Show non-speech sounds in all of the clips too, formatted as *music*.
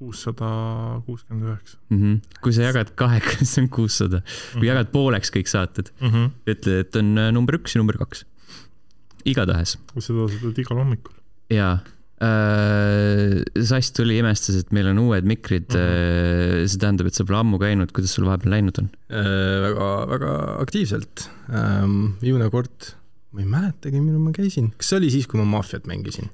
kuussada kuuskümmend üheksa. Mhm. kui sa jagad kahega, *laughs* siis on kuussada. Kui jagad pooleks kõik saated, ütle, et on äh, number üks ja number kaks. igatahes seda sa teed igal hommikul. jaa äh,. Sass tuli, imestas, et meil on uued mikrid Mhm. äh,. see tähendab, et sa pole ammu käinud, kuidas sul vahepeal läinud on? väga, väga aktiivselt. viimane kord, ma ei mäletagi, millal ma käisin, kas see oli siis, kui ma Mafiat mängisin?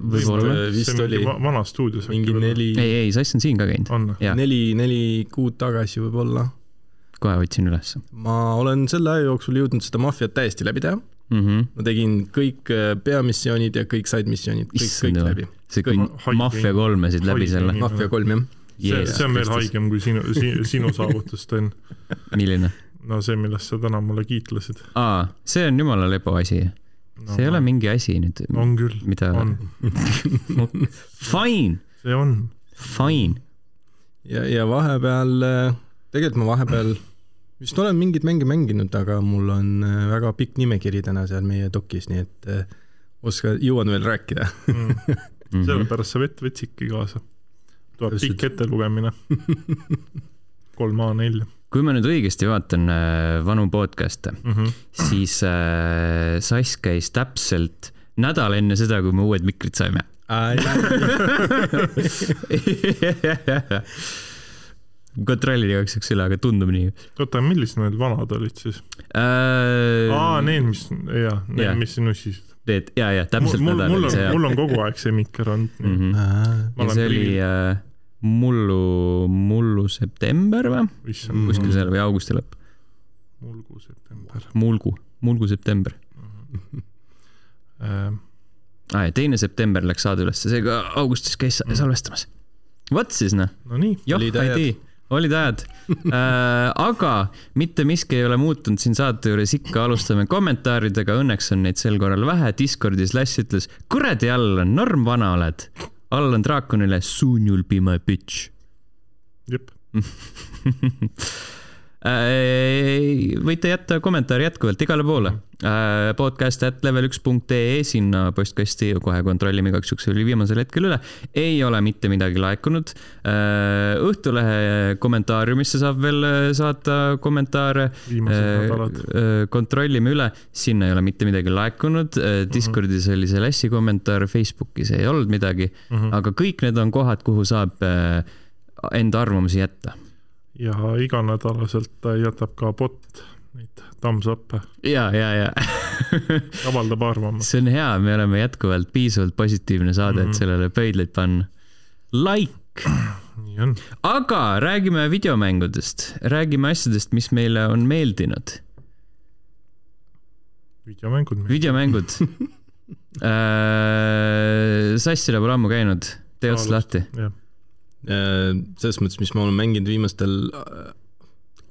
võib-olla. vist oli vana stuudios. mingi. neli, ei, ei, Sass on siin ka käinud. neli, neli kuud tagasi võib-olla. kohe otsin ülesse ma olen selle aja jooksul jõudnud seda Mafiat täiesti läbi teha. mm. -hmm. ma tegin kõik äh, peamissioonid ja kõik side missioonid, kõik, kõik läbi. kui Mafia kolmesid läbi selle, nii. Mafia kolm jah. see, see on veel haigem kui sinu, sinu saavutus, Sten. milline? no see, millest sa täna mulle kiitlesid aa, see on jumala lepo asi. no,. see ei ole mingi asi nüüd, on küll, mida, on, *laughs* fine, see on. fine. ja, ja vahepeal, tegelikult ma vahepeal vist olen mingeid mänge mänginud, aga mul on äh, väga pikk nimekiri täna seal meie dokis, nii et äh, oska, jõuan veel rääkida. Mm. *laughs* Mhm. sellepärast sa vett võtsidki kaasa. tuleb pikk ettelugemine. *laughs* kolm A4 kui ma nüüd õigesti vaatan äh, vanu podcast'e, mm. -hmm. siis äh, Sass käis täpselt nädal enne seda, kui me uued mikrid saime. kontrollin igaks juhuks üle, aga tundub nii oota, millised need vanad olid siis? äh,. aa, need, mis, jaa, need Jah., mis nussisid. Need, ja, ja täpselt mul, nädal oli on see, jah mul on kogu aeg see mikker olnud mm. mm. -hmm. Ma ja olen see oli äh, mullu, mullu september või? kuskil seal või augusti lõpp, mulgu september mulgu, mulgu september. äh,. aa ja teine september läks saade ülesse, seega augustis käis Mm. salvestamas. vot siis noh, Nonii, Olid ajad. ID, olid ajad äh,. aga mitte miski ei ole muutunud siin saate juures, ikka alustame kommentaaridega, õnneks on neid sel korral vähe. Discordis Lass ütles, kuradi Allan, norm vana oled. Allan Draakonile, soon you will be my bitch. jep, võite jätta kommentaari jätkuvalt igale poole. podcast at level üks punkt ee sinna postkasti kohe kontrollime igaks juhuks oli viimasel hetkel üle. ei ole mitte midagi laekunud. Õhtulehe kommentaariumisse saab veel äh, saata kommentaare. kontrollime üle, sinna ei ole mitte midagi laekunud. Discordis oli see Lassi kommentaar, Facebookis ei olnud midagi, Mhm. aga kõik need on kohad, kuhu saab äh, enda arvamusi jätta ja iganädalaselt ta jätab ka bot neid thumbs up'e, ja, ja, ja *laughs* avaldab arvamust. see on hea, me oleme jätkuvalt piisavalt positiivne saade, Mhm. et sellele pöidlaid panna. Like, nii on. aga räägime videomängudest, räägime asjadest, mis meile on meeldinud. videomängud. videomängud *laughs* äh,. Sassile pole ammu käinud, tee ots lahti. jah, selles mõttes, mis ma olen mänginud viimastel äh,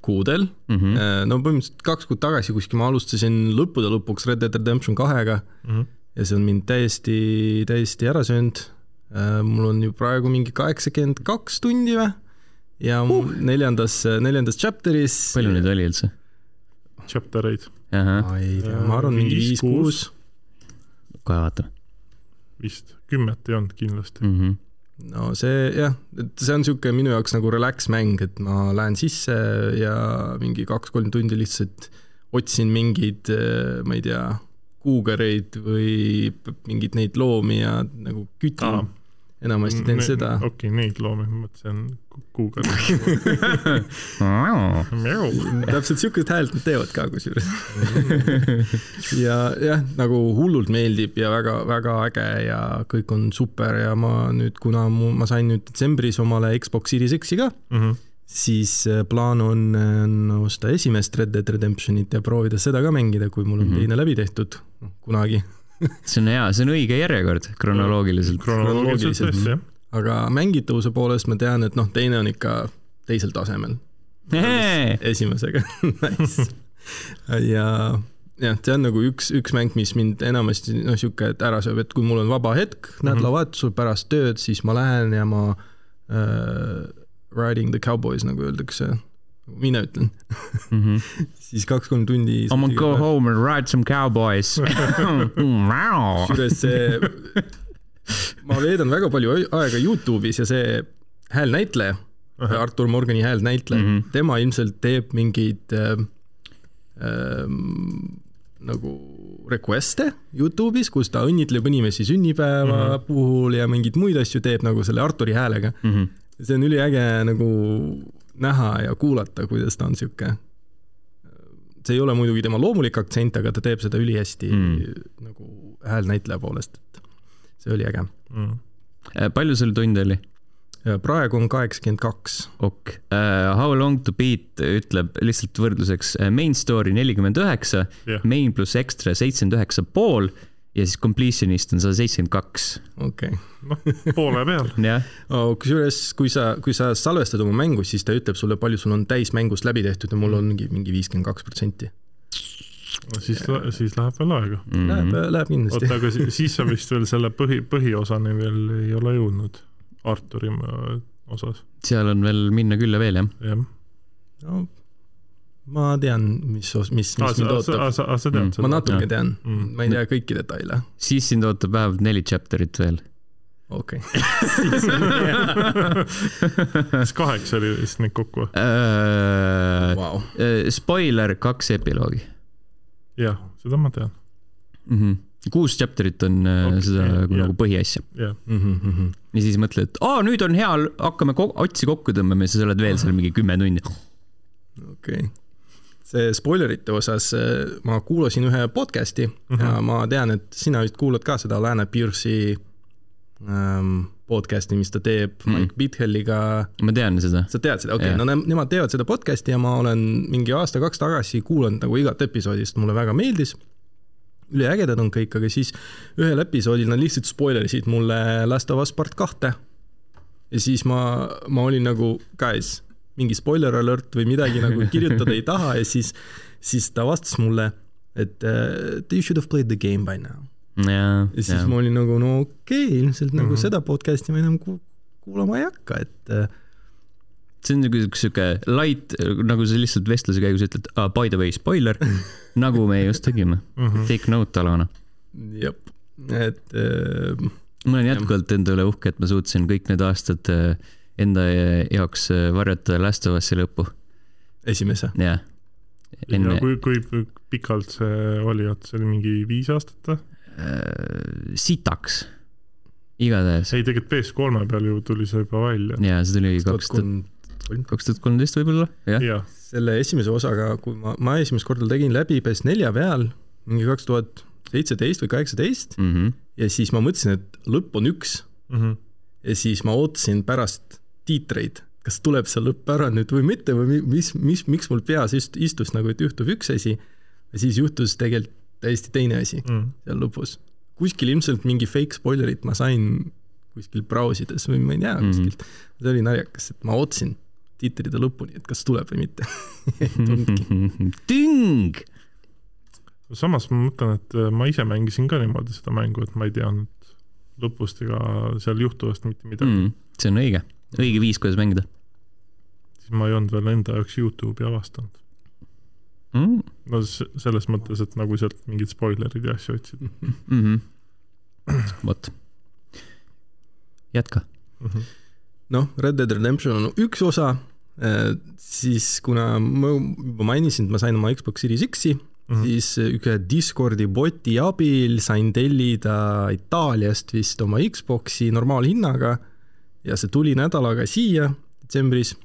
kuudel, Mhm. no põhimõtteliselt kaks kuud tagasi kuskil ma alustasin lõppude lõpuks Red Dead Redemption kahega Mhm. ja see on mind täiesti, täiesti ära söönud. mul on ju praegu mingi kaheksakümmend kaks tundi või ja uh. neljandas, neljandas chapter'is. palju neid oli üldse? chapter eid ma ei tea, ma arvan mingi Viis, viis-kuus. kohe vaatame vist, kümmet ei olnud kindlasti. mm. -hmm. No see jah, et see on niisugune minu jaoks nagu relax mäng, et ma lähen sisse ja mingi kaks-kolm tundi lihtsalt otsin mingeid, ma ei tea, kuugereid või mingeid neid loomi ja nagu kütin. Enamasti teen seda. okei, neid loomi, ma mõtlesin Google. *laughs* täpselt siukest häält nad teevad ka kusjuures. *laughs* ja jah, nagu hullult meeldib ja väga-väga äge ja kõik on super ja ma nüüd, kuna mu, ma sain nüüd detsembris omale Xbox Series X-i ka, Mhm. siis äh, plaan on äh, osta esimest Red Dead Redemptionit ja proovida seda ka mängida, kui mul on Mhm. teine läbi tehtud, noh kunagi. See on hea, see on õige järjekord kronoloogiliselt. kronoloogiliselt tõesti, jah. aga mängitavuse poolest ma tean, et noh, teine on ikka teisel tasemel esimesega *laughs* nice.. ja jah, see on nagu üks, üks mäng, mis mind enamasti noh, sihuke, et ära sööb, et kui mul on vaba hetk nädalavahetusel pärast tööd, siis ma lähen ja ma äh, riding the cowboys nagu öeldakse, mina ütlen, mm. -hmm. siis kaks-kolm tundi. I m gonna go home and ride some cowboys. *laughs* kusjuures see *laughs* ma veedan väga palju aega Youtube'is ja see häälnäitleja uh, -huh. Artur Morgani häälnäitleja mm, -hmm. tema ilmselt teeb mingeid äh, äh, nagu request'e Youtube'is, kus ta õnnitleb inimesi sünnipäeva mm -hmm. puhul ja mingeid muid asju teeb nagu selle Arturi häälega mm. -hmm. see on üliäge nagu näha ja kuulata, kuidas ta on sihuke. see ei ole muidugi tema loomulik aktsent, aga ta teeb seda ülihästi mm. nagu häälnäitleja poolest, et see oli äge mm.. palju sul tunde oli? praegu on kaheksakümmend kaks. ok uh,, How long to beat ütleb lihtsalt võrdluseks main story nelikümmend üheksa, main pluss extra seitsekümmend üheksa pool ja siis completionist on sada seitsekümmend kaks. okei. noh, *laughs* poole peal. jah. kusjuures, kui sa, kui sa salvestad oma mängu, siis ta ütleb sulle, palju sul on täismängust läbi tehtud ja mul ongi mingi viiskümmend kaks protsenti siis, siis läheb veel aega mm. -hmm. Läheb, läheb kindlasti. oota, aga siis sa vist veel selle põhi, põhiosani veel ei ole jõudnud Arturi äh, osas. seal on veel minna küll ja veel, jah? jah. no ma tean, mis, mis, mis ah, mind ootab. sa, sa, sa tead mm. seda? ma natuke ja. tean mm., ma ei tea kõiki detaile. siis sind ootab vähemalt neli chapter'it veel. okei *laughs* okay. kas kaheksa oli vist neid kokku uh,? Wow. Uh, spoiler, kaks epiloogi. jah, seda ma tean mm. -hmm kuus chapter'it on äh, okay, seda yeah, nagu yeah. põhiasja yeah.. Mm -hmm. ja siis mõtled, et aa, nüüd on hea, hakkame ko otsi kokku tõmbama ja siis oled veel seal mingi kümme tundi. okei okay. See spoilerite osas ma kuulasin ühe podcast'i mm -hmm. ja ma tean, et sina vist kuulad ka seda Lääne Pierce'i ähm, podcast'i, mis ta teeb mm. Mike Bithelliga. ma tean seda. sa tead seda, okei okay., no ne nemad teevad seda podcast'i ja ma olen mingi aasta-kaks tagasi kuulanud nagu igat episoodi, sest mulle väga meeldis üliägedad on kõik, aga siis ühel episoodil nad lihtsalt spoiler isid mulle Last of Us part kahte. ja siis ma, ma olin nagu, guys, mingi spoiler alert või midagi nagu *laughs* kirjutada ei taha ja siis, siis ta vastas mulle, et uh, you should have played the game by now. ja, ja siis ja. ma olin nagu, no okei okay,, ilmselt nagu mm -hmm. seda podcast'i ma enam kuulama ei hakka, et uh, see on nagu sihuke light, nagu sa lihtsalt vestluse käigus ütled ah,, by the way, spoiler *laughs* nagu me just tegime mm. -hmm. Take note, Alana. jep, et äh,. ma olen jätkuvalt enda üle uhke, et ma suutsin kõik need aastad äh, enda jaoks varjata Last of Us'i lõppu. esimese? jah. Enne... kui, kui pikalt see oli, et see oli mingi viis aastat või äh,? sitaks igatahes. ei, tegelikult PS3 peal ju tuli see juba välja. jaa, see tuli kaks tuhat kaks tuhat kolmteist võib-olla, jah ja.? selle esimese osaga, kui ma, ma esimest korda tegin läbi PS4 peal, mingi kaks tuhat seitseteist või kaheksateist mm -hmm. ja siis ma mõtlesin, et lõpp on üks mm. -hmm. ja siis ma ootasin pärast tiitreid, kas tuleb see lõpp ära nüüd või mitte või mis, mis, miks mul peas ist, istus nagu, et juhtub üks asi ja siis juhtus tegelikult täiesti teine asi mm seal lõpus. kuskil ilmselt mingi fake spoilerit ma sain kuskil brausides või ma ei tea kuskilt mm. -hmm. see oli naljakas, et ma ootasin tiitride lõpuni, et kas tuleb või mitte *laughs* ting! samas ma mõtlen, et äh, ma ise mängisin ka niimoodi seda mängu, et ma ei teadnud lõpust ega seal juhtuvast mitte midagi mm,. see on õige, õige viis, kuidas mängida. siis ma ei olnud veel enda jaoks Youtube'i avastanud mm.. no selles mõttes, et nagu sealt mingid spoilerid ja asju otsida mm. -hmm. vot, jätka mm. -hmm. noh, Red Dead Redemption on üks osa Äh, siis kuna ma juba mainisin, et ma sain oma Xbox Series X-i mm, -hmm. siis ühe Discordi boti abil sain tellida Itaaliast vist oma Xbox'i normaalhinnaga ja see tuli nädalaga siia detsembris.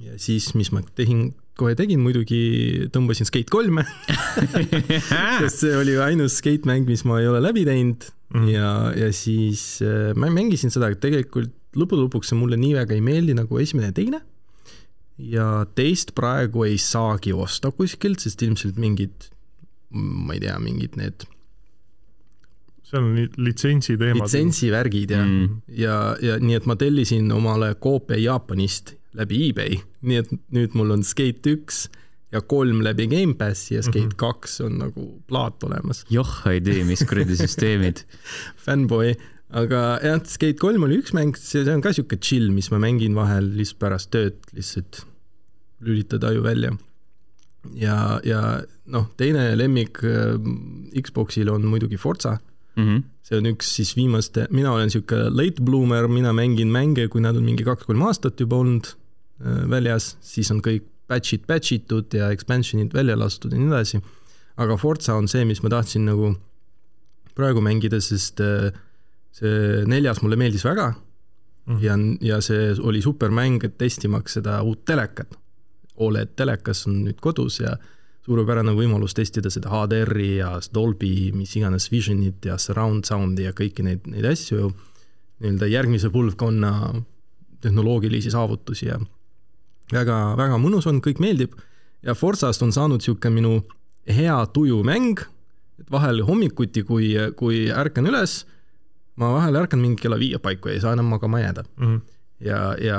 ja siis, mis ma tegin, kohe tegin, muidugi tõmbasin Skate kolme *laughs* sest see oli ainus skate mäng, mis ma ei ole läbi teinud mm -hmm. ja, ja siis äh, ma mängisin seda, tegelikult lõppude lõpuks see mulle nii väga ei meeldi nagu esimene ja teine ja teist praegu ei saagi osta kuskilt, sest ilmselt mingid, ma ei tea, mingid need seal on litsentsi teemad. litsentsivärgid ja mm., ja, ja nii et ma tellisin omale koopia Jaapanist läbi eBay, nii et nüüd mul on Skate üks ja kolm läbi Gamepass ja Skate mhm. kaks mm -hmm. on nagu plaat olemas. joh, ei tea, mis kuradi *laughs* süsteemid Fanboy, aga jah, Skate kolm oli üks mäng, see on ka sihuke chill, mis ma mängin vahel lihtsalt pärast tööd, lihtsalt lülitada aju välja. ja, ja noh, teine lemmik äh, Xboxil on muidugi Forza mm. -hmm. see on üks siis viimaste, mina olen niisugune late bloomer, mina mängin mänge, kui nad on mingi kaks-kolm aastat juba olnud äh, väljas, siis on kõik patch'id patch itud ja expansion'id välja lastud ja nii edasi. aga Forza on see, mis ma tahtsin nagu praegu mängida, sest äh, see neljas mulle meeldis väga mm -hmm. ja, ja see oli super mäng, et testimaks seda uut telekat. Oled telekas on nüüd kodus ja suurepärane võimalus testida seda HDR-i ja Dolby, mis iganes Visionit ja surround sound'i ja kõiki neid, neid asju, nii-öelda järgmise põlvkonna tehnoloogilisi saavutusi ja väga, väga mõnus on, kõik meeldib ja Forzast on saanud niisugune minu hea tuju mäng, et vahel hommikuti, kui, kui ärkan üles ma vahel ärkan mingi kella viie paiku ja ei saa enam magama jääda mm. -hmm. ja, ja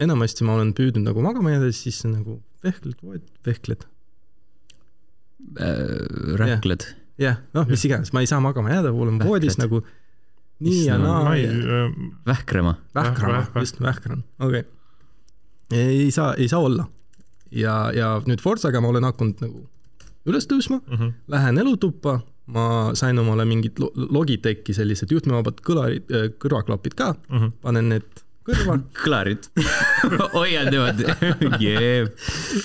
enamasti ma olen püüdnud nagu magama jääda, siis nagu vehkled, vehkled äh,. rähkled. jah, noh, mis iganes, ma ei saa magama jääda, olen voodis nagu nii ja naa no, ja.... Äh, vähkrama. vähkrama, just, vähkran, okei okay.. ei saa, ei saa olla. ja, ja nüüd Forzaga ma olen hakanud nagu üles tõusma mm, -hmm. lähen elutuppa ma sain omale mingid Logitechi sellised juhtmevabad kõlarid, äh, kõrvaklapid ka mm, -hmm. panen need kõrva *laughs* kõlarid *laughs* hoiad niimoodi *laughs* yeah.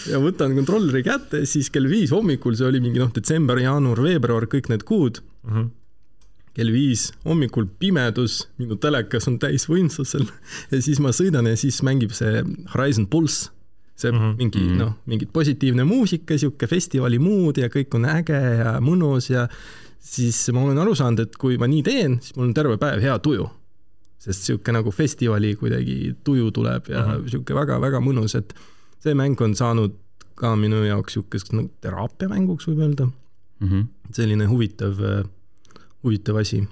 ja võtan kontrolleri kätte, siis kell viis hommikul, see oli mingi noh, detsember, jaanuar, veebruar, kõik need kuud mm. -hmm. kell viis hommikul pimedus, minu telekas on täisvõimsusel ja siis ma sõidan ja siis mängib see Horizon Pulse see mm -hmm. mingi -hmm. noh, mingi positiivne muusika, sihuke festivali mood ja kõik on äge ja mõnus ja siis ma olen aru saanud, et kui ma nii teen, siis mul on terve päev hea tuju. Sest sihuke nagu festivali kuidagi tuju tuleb ja -hmm. sihuke väga-väga mõnus, et see mäng on saanud ka minu jaoks sihukeseks nagu teraapiamänguks võib öelda mm. -hmm. selline huvitav, huvitav asi.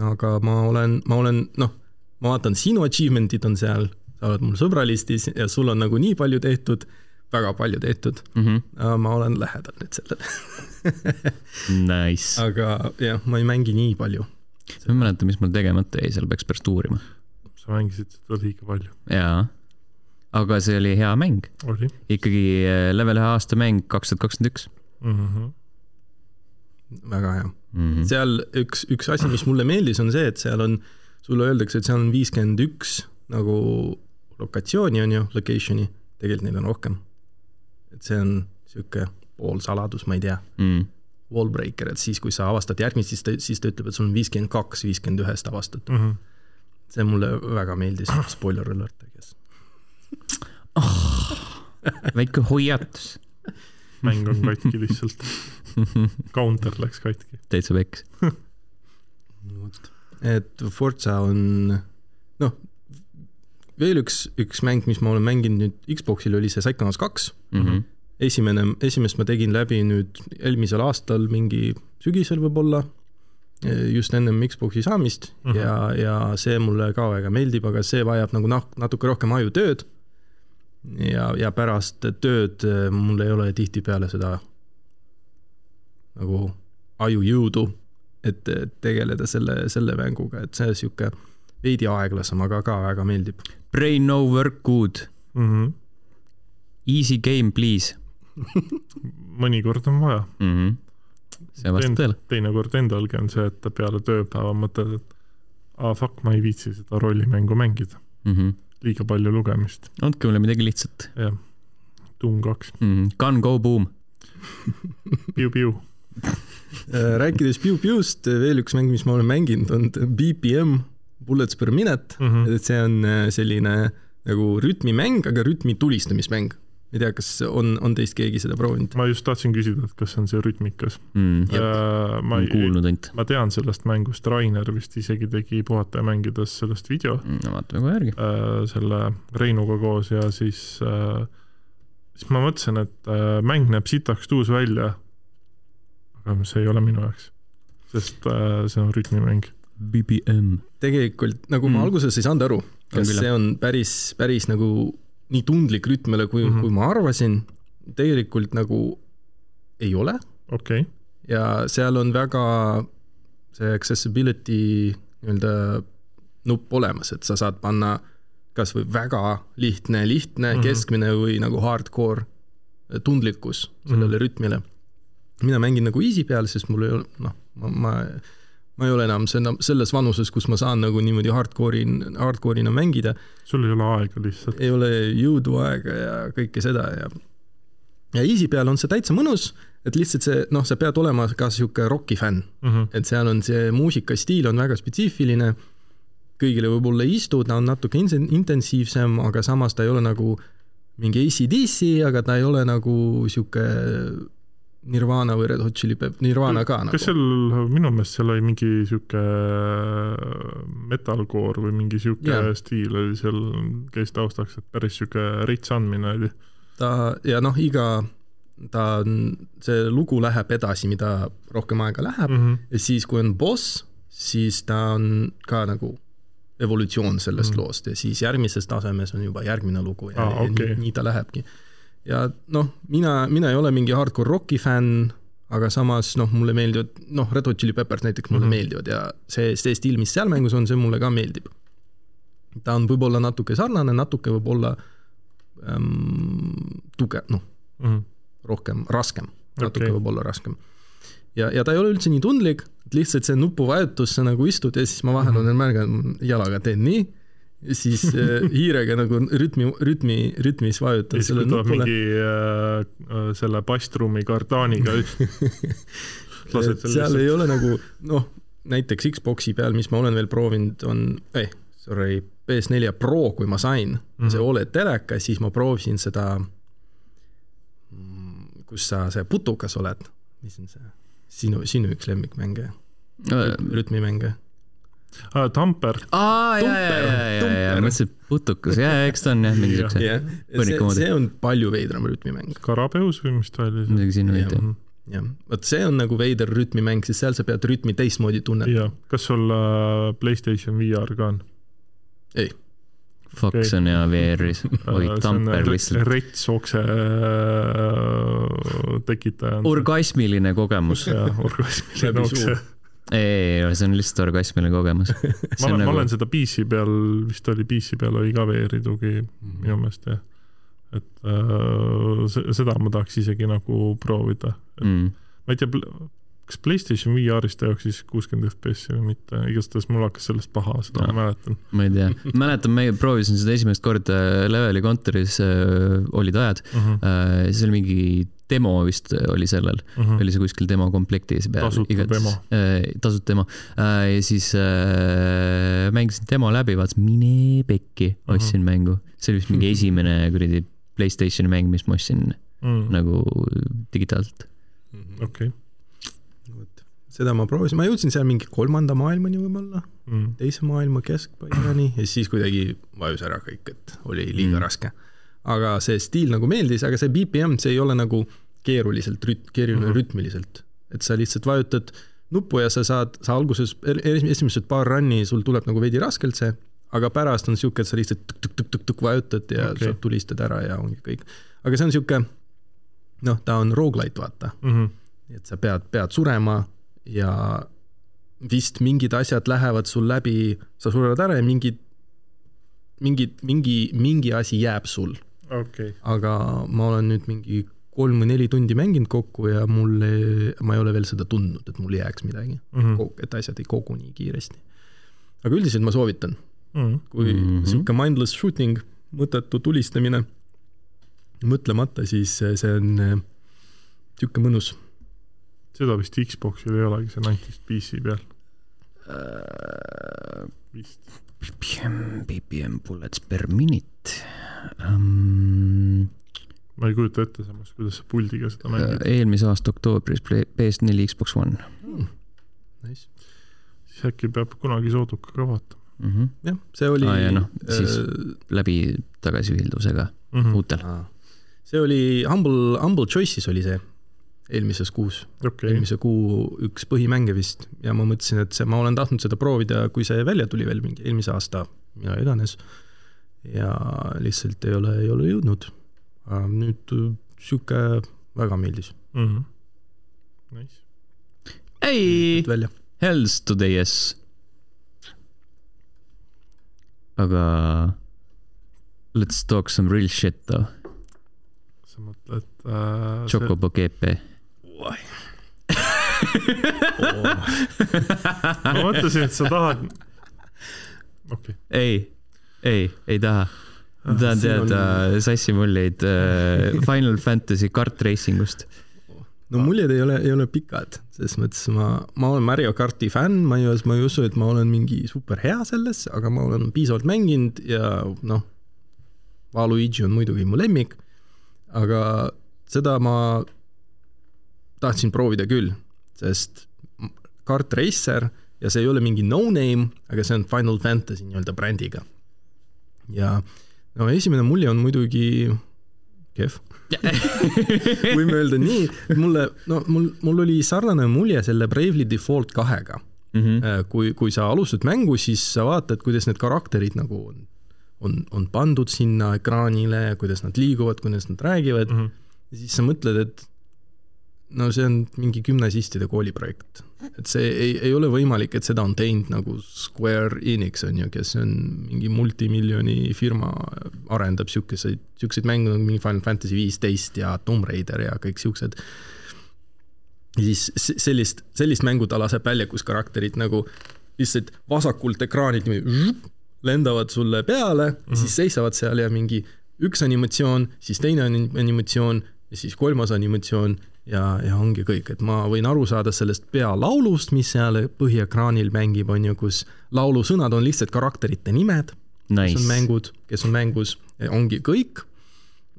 aga ma olen, ma olen, noh, ma vaatan, sinu achievement'id on seal sa oled mul sõbralistis ja sul on nagu nii palju tehtud, väga palju tehtud mm. -hmm. ma olen lähedal nüüd sellele *laughs* Nice. aga jah, ma ei mängi nii palju. Ma ei mäleta, mis mul tegemata jäi, seal peaks pärast uurima. sa mängisid seda liiga palju. jaa, aga see oli hea mäng. ikkagi eh, level ühe aasta mäng kaks tuhat kakskümmend üks. Mhm. väga hea mm. -hmm. seal üks, üks asi, mis mulle meeldis, on see, et seal on, sulle öeldakse, et seal on viiskümmend üks nagu lokatsiooni, on ju, location'i, tegelikult neid on rohkem. et see on niisugune poolsaladus, ma ei tea mm.. Wallbreaker, et siis, kui sa avastad järgmist, siis ta, siis ta ütleb, et sul on viiskümmend kaks viiskümmend ühest avastatud mm. -hmm. see mulle väga meeldis, spoiler alert, I guess oh,. väike hoiatus mäng on katki lihtsalt. Counter läks katki. täitsa peks vot, et Forza on, noh, veel üks, üks mäng, mis ma olen mänginud nüüd Xboxil, oli see Psychonauts kaks mm. -hmm. Esimene, esimest ma tegin läbi nüüd eelmisel aastal, mingi sügisel võib-olla, just ennem Xboxi saamist mm -hmm. ja, ja see mulle ka väga meeldib, aga see vajab nagu nah-, natuke rohkem ajutööd. ja, ja pärast tööd mul ei ole tihtipeale seda nagu ajujõudu, et tegeleda selle, selle mänguga, et see sihuke veidi aeglasem, aga ka väga meeldib Brain no work good mm. -hmm. Easy game please *laughs* mõnikord on vaja mm. -hmm. see vastab tõele. teinekord endalgi on see, et peale tööpäeva mõtled, et aa ah, fuck, ma ei viitsi seda rollimängu mängida mm. -hmm. liiga palju lugemist. andke mulle midagi lihtsat. jah, Doom kaks mm. -hmm. Gun go boom *laughs* Piu-piu äh, rääkides Piu-Piust, veel üks mäng, mis ma olen mänginud, on BPM Bullets per minute mm, -hmm. et see on äh, selline nagu rütmimäng, aga rütmi tulistamismäng. Ma ei tea, kas on, on teist keegi seda proovinud? ma just tahtsin küsida, et kas see on see rütmikas mm,. Äh, ma ei, kuulnud ainult. ma tean sellest mängust, Rainer vist isegi tegi Puhata ja mängides sellest video mm,. no vaatame kohe järgi äh,. selle Reinuga koos ja siis äh,, siis ma mõtlesin, et äh, mäng näeb sitaks tuus välja. aga see ei ole minu jaoks, sest äh, see on rütmimäng BBM. tegelikult nagu mm. ma alguses ei saanud aru, kas see on päris, päris nagu nii tundlik rütmile, kui mm, -hmm. kui ma arvasin. tegelikult nagu ei ole. okei okay.. ja seal on väga see accessibility nii-öelda nupp olemas, et sa saad panna kasvõi väga lihtne, lihtne mm, -hmm. keskmine või nagu hardcore tundlikkus sellele mm -hmm. rütmile. mina mängin nagu easy peal, sest mul ei ole, noh, ma, ma ma ei ole enam selle, selles vanuses, kus ma saan nagu niimoodi hardcore'i, hardcore'ina mängida. sul ei ole aega lihtsalt. ei ole jõudu, aega ja kõike seda ja ja Easy peal on see täitsa mõnus, et lihtsalt see, noh, sa pead olema ka niisugune roki fänn mm. -hmm. et seal on see muusikastiil on väga spetsiifiline, kõigile võib-olla ei istu, ta on natuke intensiivsem, aga samas ta ei ole nagu mingi ACDC, aga ta ei ole nagu niisugune Nirvana või Red Hot Chili Pep-, Nirvana ka nagu. kas seal, minu meelest seal oli mingi sihuke metalcore või mingi sihuke yeah. stiil oli seal, käis taustaks, et päris sihuke rits andmine oli. ta ja noh, iga, ta on, see lugu läheb edasi, mida rohkem aega läheb mm -hmm. ja siis, kui on boss, siis ta on ka nagu evolutsioon sellest mm -hmm. loost ja siis järgmises tasemes on juba järgmine lugu ja, ah, okay. ja nii, nii ta lähebki ja noh, mina, mina ei ole mingi hardcore rocki fänn, aga samas noh, mulle meeldivad, noh, Red Hot Chili Peppers näiteks mulle mm -hmm. meeldivad ja see, see stiil, mis seal mängus on, see mulle ka meeldib. ta on võib-olla natuke sarnane, natuke võib-olla ähm, tugev, noh mm -hmm., rohkem, raskem, natuke okay. võib-olla raskem. ja, ja ta ei ole üldse nii tundlik, et lihtsalt see nupuvajutus, sa nagu istud ja siis ma vahel mm -hmm. olen märganud, jalaga teen nii siis äh, *laughs* hiirega nagu rütmi, rütmi, rütmis vajutad selle nupule. mingi äh, äh, selle basstruumi kardaaniga *laughs* lased selle seal ei ole nagu noh, näiteks Xbox'i peal, mis ma olen veel proovinud, on eh,, sorry, PS4 Pro, kui ma sain mm, -hmm. see Oled teleka, siis ma proovisin seda, mm, kus sa, see putukas oled, mis on see, sinu, sinu üks lemmikmänge, rütmimänge ah,. Tamper. aa, ja, ja, ja, ja, ja, ma mõtlesin, et putukas, ja, eks ta on jah, mingi siukse yeah. põrniku moodi. see on palju veidram rütmimäng. Karabeus või mis ta oli? midagi sinna viita. jah, vot see on nagu veider rütmimäng, sest seal sa pead rütmi teistmoodi tunnetama. kas sul uh, Playstation VR ka on? ei Fox okay. on hea VR-is, oi tamper lihtsalt. rets okse äh, tekitaja. orgasmiline kogemus. jah, orgasmiline okse ei, ei, see on lihtsalt orgasmiline kogemus. *laughs* ma olen nagu..., ma olen seda PC peal, vist oli PC peal oli ka VR-i tugi mm -hmm. minu meelest jah. et äh, seda ma tahaks isegi nagu proovida. Mm. ma ei tea, kas Playstation VR-is ta jooksis kuuskümmend FPS-i või mitte, igastahes mul hakkas sellest paha, seda no, ma mäletan. ma ei tea, *laughs* mäletan, ma proovisin seda esimest korda Leveli kontoris äh,, olid ajad uh, -huh. äh, siis oli mingi demo vist oli sellel uh, mhm. -huh. oli see kuskil demo komplektis peal. tasuta demo äh,. tasuta demo äh, ja siis äh, mängisin demo läbi, vaatasin, mine pekki, mhm. ostsin uh -huh. mängu. see oli vist mingi esimene kuradi Playstationi mäng, mis ma ostsin uh -huh. nagu digitaalselt. Mhm. okei okay seda ma proovisin, ma jõudsin seal mingi kolmanda maailmani võib-olla mm., teise maailma keskpaigani ja siis kuidagi vajus ära kõik, et oli liiga mm. raske aga see stiil nagu meeldis, aga see BPM, see ei ole nagu keeruliselt rüt-, keeruline mm -hmm. rütmiliselt. et sa lihtsalt vajutad nuppu ja sa saad, sa alguses, esimesed paar run'i sul tuleb nagu veidi raskelt see, aga pärast on sihuke, et sa lihtsalt tõk-tõk-tõk-tõk vajutad ja okay. saad tulistad ära ja ongi kõik. aga see on sihuke, noh, ta on rogu-lite, vaata mm. -hmm. et sa pead, pead surema ja vist mingid asjad lähevad sul läbi, sa sured ära ja mingid, mingid, mingi, mingi asi jääb sul okay.. aga ma olen nüüd mingi kolm või neli tundi mänginud kokku ja mul, ma ei ole veel seda tundnud, et mul jääks midagi mm, -hmm. et asjad ei kogu nii kiiresti. aga üldiselt ma soovitan mm, -hmm. kui mm -hmm. sihuke mindless shooting, mõttetu tulistamine, mõtlemata, siis see on äh, sihuke mõnus. seda vist Xboxil ei olegi, see on ainult vist PC peal uh,. vist. BPM, BPM bullets per minute um,. ma ei kujuta ette samas, kuidas sa puldiga seda mängid. eelmise aasta oktoobris PS4, Xbox One mm.. Nice. siis äkki peab kunagi sooduka ka vaatama mm. -hmm. jah, see oli ah,. ja noh, siis äh, läbi tagasiühildusega mm -hmm. uutel ah.. see oli Humble, Humble Choices oli see eelmises kuus okay., eelmise kuu üks põhimänge vist ja ma mõtlesin, et see, ma olen tahtnud seda proovida, kui see välja tuli veel mingi eelmise aasta, mida iganes ja lihtsalt ei ole, ei ole jõudnud. nüüd sihuke väga meeldis mm. -hmm. Nice. ei, Hells to the yes. aga let's talk some real shit though. sa mõtled äh,? Chocobo GP. *laughs* ma mõtlesin, et sa tahad. okei okay., ei, ei, ei taha. ma tahan siin on- teada sassimuljeid äh, Final Fantasy kart racing ust. no muljed ei ole, ei ole pikad, selles mõttes ma, ma olen Mario karti fänn, ma ei, ma ei usu, et ma olen mingi super hea selles, aga ma olen piisavalt mänginud ja noh, Waluigi on muidugi mu lemmik, aga seda ma tahtsin proovida küll, sest kart Racer ja see ei ole mingi no-name, aga see on Final Fantasy nii-öelda brändiga. ja no esimene mulje on muidugi kehv *laughs* võime öelda nii, mulle, no mul, mul oli sarnane mulje selle Bravely Default kahega. kui, kui sa alustad mängu, siis sa vaatad, kuidas need karakterid nagu on, on, on pandud sinna ekraanile, kuidas nad liiguvad, kuidas nad räägivad mm. -hmm. ja siis sa mõtled, et no see on mingi gümnasistide kooliprojekt. et see ei, ei ole võimalik, et seda on teinud nagu Square Enix on ju, kes on mingi multimiljoni firma, arendab siukeseid, siukseid mänge nagu mingi Final Fantasy viisteist ja Tomb Raider ja kõik siuksed. ja siis sellist, sellist mängu ta laseb välja, kus karakterid nagu lihtsalt vasakult ekraanilt niimoodi lendavad sulle peale mm, -hmm. siis seisavad seal ja mingi üks animatsioon, siis teine anim- animatsioon ja siis kolmas animatsioon ja, ja ongi kõik, et ma võin aru saada sellest pealaulust, mis seal põhiekraanil mängib, on ju, kus laulusõnad on lihtsalt karakterite nimed, kes on Nice. mängud, kes on mängus, ongi kõik.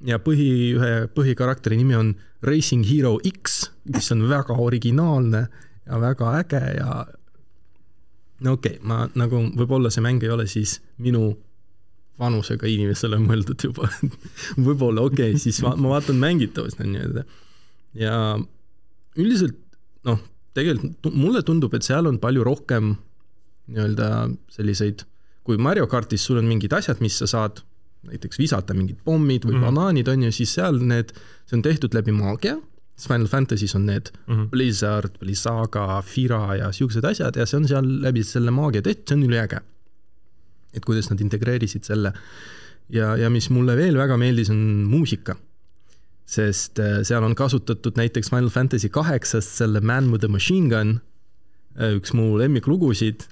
ja põhi, ühe põhikarakteri nimi on Racing Hero X, mis on väga originaalne ja väga äge ja no okei okay,, ma nagu võib-olla see mäng ei ole siis minu vanusega inimesele mõeldud juba. *laughs* võib-olla okei okay,, siis ma, ma vaatan mängitavust on nii-öelda. Ja üldiselt noh, tegelikult mulle tundub, et seal on palju rohkem nii-öelda selliseid, kui Mario kartis sul on mingid asjad, mis sa saad näiteks visata mingid pommid või mm. -hmm. banaanid on ju, siis seal need, see on tehtud läbi maagia, Final Fantasy's on need mm. -hmm. Blizzard, Blizzaga, Fira ja siuksed asjad ja see on seal läbi selle maagia tehtud, see on üliäge. et kuidas nad integreerisid selle ja, ja mis mulle veel väga meeldis, on muusika. Sest äh, seal on kasutatud näiteks Final Fantasy kaheksast selle Man with the Machine Gun, üks mu lemmiklugusid.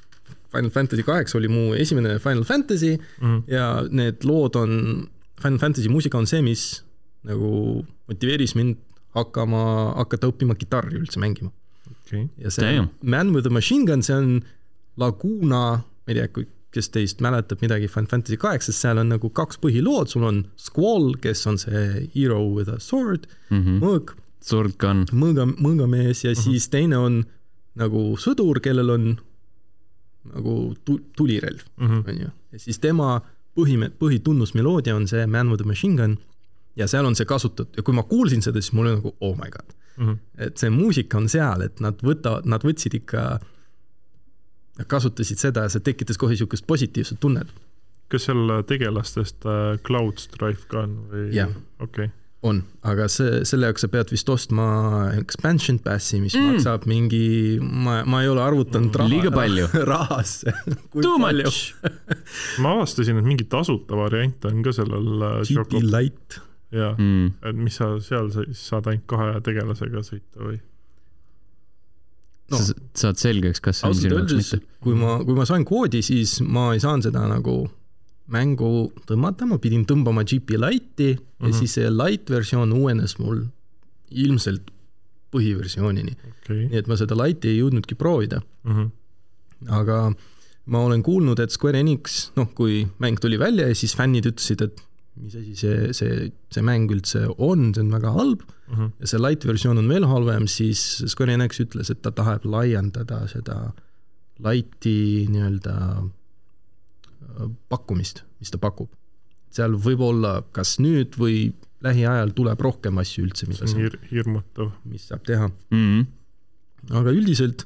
Final Fantasy kaheksa oli mu esimene Final Fantasy Mm -hmm. ja need lood on, Final Fantasy muusika on see, mis nagu motiveeris mind hakkama, hakata õppima kitarri üldse mängima. okei, ja see Damn. Man with a Machine Gun, see on Laguna, ma ei tea, kui, kes teist mäletab midagi Final Fantasy kaheksast, seal on nagu kaks põhilood, sul on Squall, kes on see hero with a sword, Mhm. mõõg, Sword Gun. mõõga, mõõgamees ja siis teine on nagu sõdur, kellel on nagu tu-, tulirelv, Mhm. on ju. ja siis tema põhi, põhitunnusmeloodia on see Man with a Machine Gun ja seal on see kasutatud ja kui ma kuulsin seda, siis mul oli nagu oh my god. Mhm. et see muusika on seal, et nad võtavad, nad võtsid ikka, nad kasutasid seda ja see tekitas kohe niisugust positiivset tunnet. kas seal tegelastest äh, Cloud Strife ka on või? Jah. okei, on, aga see, selle jaoks sa pead vist ostma expansion pass'i, mis Mm. mm. maksab mingi, ma, ma ei ole arvutanud raha, Liiga palju. *laughs* rahasse. Too much. *laughs* ma avastasin, et mingi tasuta variant on ka sellel äh, GP Choco, Light. jaa, Mm. et mis sa seal siis saad ainult kahe tegelasega sõita või? No. sa saad selgeks, kas see on sinu jaoks mitte., kui ma, kui ma sain koodi, siis ma ei saanud seda nagu mängu tõmmata, ma pidin tõmbama GP Lite'i mm -hmm. Mhm. ja siis see light versioon uuenes mul ilmselt põhiversioonini, okei nii et ma seda Lite'i ei jõudnudki proovida. okay., aga ma olen kuulnud, et Square Enix, noh, kui mäng tuli välja ja siis fännid ütlesid, et mis asi see, see, see mäng üldse on, see on väga halb Mhm. ja see light versioon on veel halvem, siis Square Enix ütles, et ta tahab laiendada seda light'i nii-öelda äh, pakkumist, mis ta pakub. seal võib olla kas nüüd või lähiajal tuleb rohkem asju üldse, mida see on hir-, hirmutav. mis saab teha mm. aga üldiselt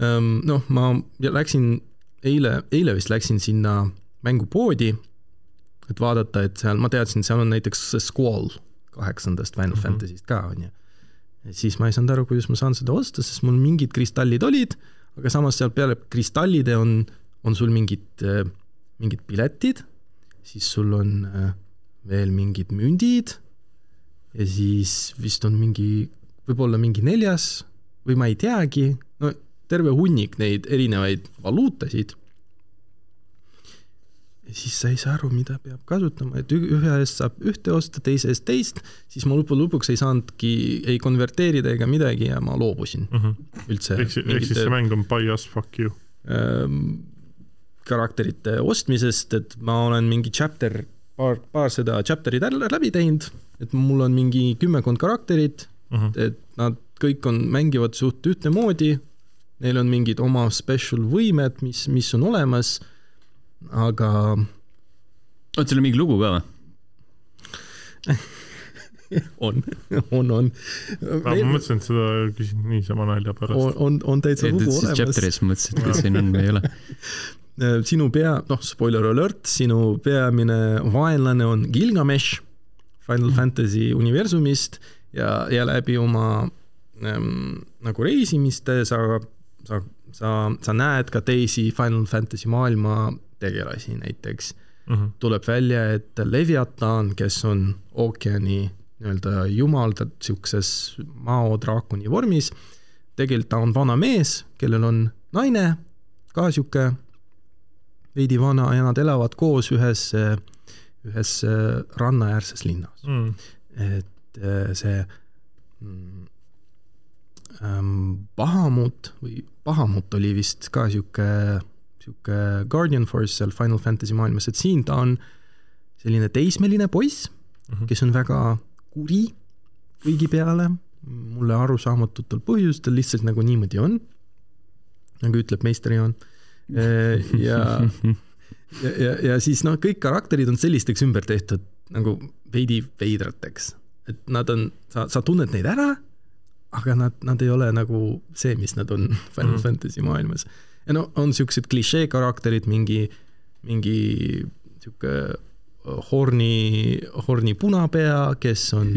ähm, noh, ma läksin eile, eile vist läksin sinna mängupoodi, et vaadata, et seal, ma teadsin, seal on näiteks see Squall kaheksandast Final mm. -hmm. Fantasy'st ka, on ju. siis ma ei saanud aru, kuidas ma saan seda osta, sest mul mingid kristallid olid, aga samas seal peale kristallide on, on sul mingid, mingid piletid, siis sul on äh, veel mingid mündid ja siis vist on mingi, võib-olla mingi neljas või ma ei teagi, no terve hunnik neid erinevaid valuutasid. Siis sa ei saa aru, mida peab kasutama, et ühe eest saab ühte osta, teise eest teist, siis ma lõppu lõpuks ei saanudki ei konverteerida ega midagi ja ma loobusin mm -hmm. üldse. ehk siis, ehk siis see mäng on buy us, fuck you ähm,. karakterite ostmisest, et ma olen mingi chapter, paar, paar seda chapter'it läbi teinud, et mul on mingi kümmekond karakterit mm, -hmm. et nad kõik on, mängivad suht ühtemoodi neil on mingid oma special võimed, mis, mis on olemas, aga. oot, seal on mingi lugu ka või? *laughs* on, on, on. ma mõtlesin, et seda küsin niisama nalja pärast. on, on, on täitsa lugu olemas. chapter'is mõtlesin, et kas siin on või ei ole. *laughs* sinu pea, noh, spoiler alert, sinu peamine vaenlane on Gilgamesh Final mm. Fantasy universumist ja, ja läbi oma ähm, nagu reisimiste sa sa, sa, sa näed ka teisi Final Fantasy maailma tegelasi, näiteks. Mm -hmm. tuleb välja, et Leviatan, kes on ookeani nii-öelda jumal, ta sihukeses mao draakoni vormis, tegelikult ta on vana mees, kellel on naine, ka sihuke veidi vana ja nad elavad koos ühes, ühes rannaäärses linnas. Mm.. et äh, see mm, Bahamut või Bahamut oli vist ka sihuke, sihuke Guardian Force seal Final Fantasy maailmas, et siin ta on selline teismeline poiss mm, -hmm. kes on väga kuri kõigi peale, mulle arusaamatutel põhjustel lihtsalt nagu niimoodi on, nagu ütleb meister Jaan. *laughs* Äh, ja, ja, ja, ja siis noh, kõik karakterid on sellisteks ümber tehtud nagu veidi veidrateks, et nad on, sa, sa tunned neid ära aga nad, nad ei ole nagu see, mis nad on *laughs* Final mm. Fantasy maailmas. Ja no on siuksed klišee karakterid, mingi, mingi sihuke Horni, Horni punapea, kes on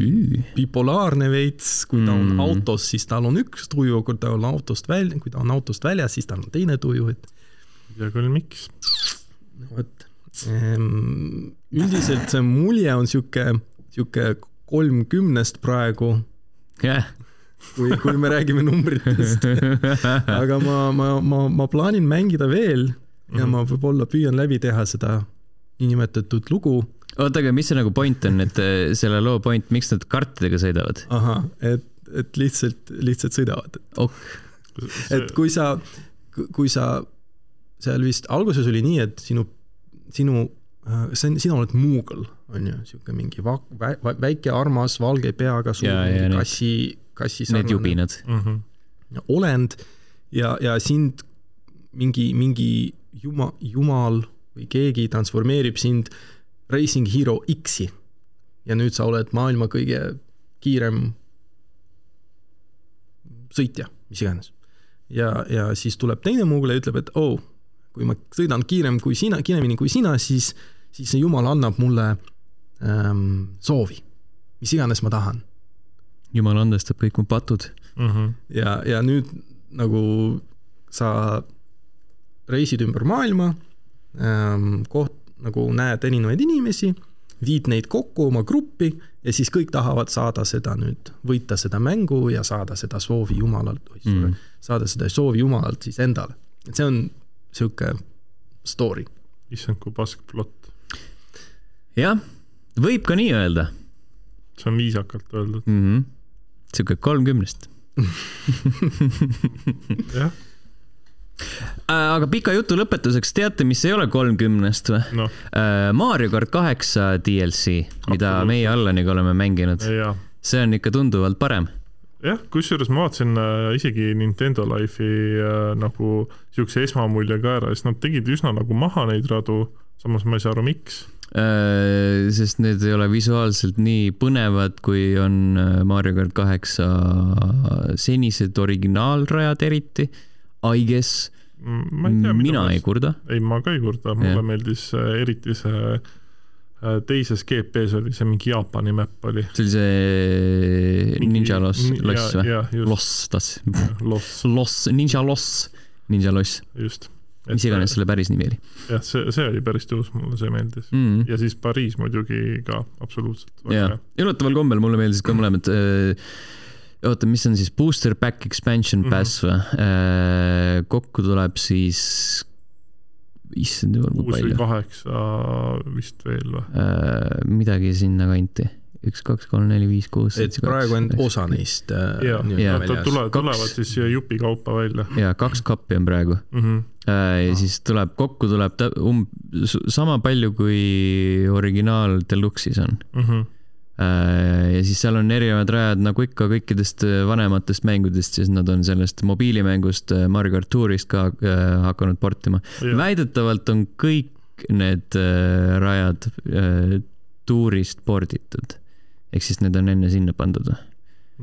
bipolaarne veits, kui ta on mm. autos, siis tal on üks tuju, kui ta on autost välja, kui ta on autost väljas, siis tal on teine tuju, et. ja küll miks? vot, ehm, üldiselt see mulje on sihuke, sihuke kolmkümnest praegu. yeah kui, kui me räägime numbritest. *laughs* Aga ma, ma, ma, ma plaanin mängida veel ja ma võib-olla püüan läbi teha seda niinimetatud lugu. oota, aga mis see nagu point on, et eh, selle loo point, miks nad kartidega sõidavad? ahah, et, et lihtsalt, lihtsalt sõidavad. Ok.. et kui sa, kui sa, seal vist alguses oli nii, et sinu, sinu, äh, see on, sina oled Moogle, on ju, sihuke mingi va, vä, väike armas valge peaga suur kassi kassi sarnane. Need jubinad mm. -hmm. olend ja, ja sind mingi, mingi juma, jumal või keegi transformeerib sind Racing Hero X-i. ja nüüd sa oled maailma kõige kiirem sõitja, mis iganes. ja, ja siis tuleb teine muugla ja ütleb, et oo oh,, kui ma sõidan kiirem kui sina, kiiremini kui sina, siis, siis see jumal annab mulle ähm, soovi, mis iganes ma tahan jumal andestab kõik mu patud mm. -hmm. ja, ja nüüd nagu sa reisid ümber maailma ähm,, koht nagu näed erinevaid inimesi, viid neid kokku oma gruppi ja siis kõik tahavad saada seda nüüd, võita seda mängu ja saada seda soovi jumalalt mm., saada seda soovi jumalalt siis endale. et see on sihuke story. issand, kui pask plott. jah, võib ka nii öelda. see on viisakalt öeldud mm. -hmm sihuke kolmkümnest jah äh, aga pika jutu lõpetuseks, teate, mis ei ole kolmkümnest või no.? Äh, Mario kart kaheksa DLC, mida meie Allaniga oleme mänginud. see on ikka tunduvalt parem. jah, kusjuures ma vaatasin äh, isegi Nintendo Life'i äh, nagu siukse esmamulje ka ära, sest nad tegid üsna nagu maha neid radu, samas ma ei saa aru, miks sest need ei ole visuaalselt nii põnevad, kui on äh, Mario kart kaheksa senised originaalrajad eriti, I guess. tea, mina ei kurda. ei, ma ka ei kurda, mulle ja. meeldis äh, eriti see teises GP-s oli see mingi Jaapani map oli. see oli see Ninja Loss, loss või? Loss, tahtsin. Loss. Loss, Ninja Loss, Ninja Loss. just mis iganes selle päris nimi oli. jah, see, see oli päris tõus, mulle see meeldis mm. -hmm. ja siis Pariis muidugi ka absoluutselt. jaa, üllataval kombel mulle meeldisid ka mõlemad äh, oota, mis on siis booster pack expansion Mhm. pass või äh,? kokku tuleb siis, issand jumal, kui kuus või palju kaheksa vist veel või? äh,, midagi sinnakanti. üks, kaks, kolm, neli, viis, kuus, et seitse, praegu on kaheksa. osa neist äh, Jaa. nad väljas. tule-, Kaks- tulevad siis jupi kaupa välja ja kaks kappi on praegu mm. -hmm. Äh, ja siis tuleb, kokku tuleb ta um-, sama palju kui originaal Deluxe'is on. Mm -hmm. ja siis seal on erinevad rajad nagu ikka kõikidest äh, vanematest mängudest, siis nad on sellest mobiilimängust Mario kart Tourist ka hakanud portima. Väidetavalt on kõik need rajad Tourist porditud. ehk siis need on enne sinna pandud või?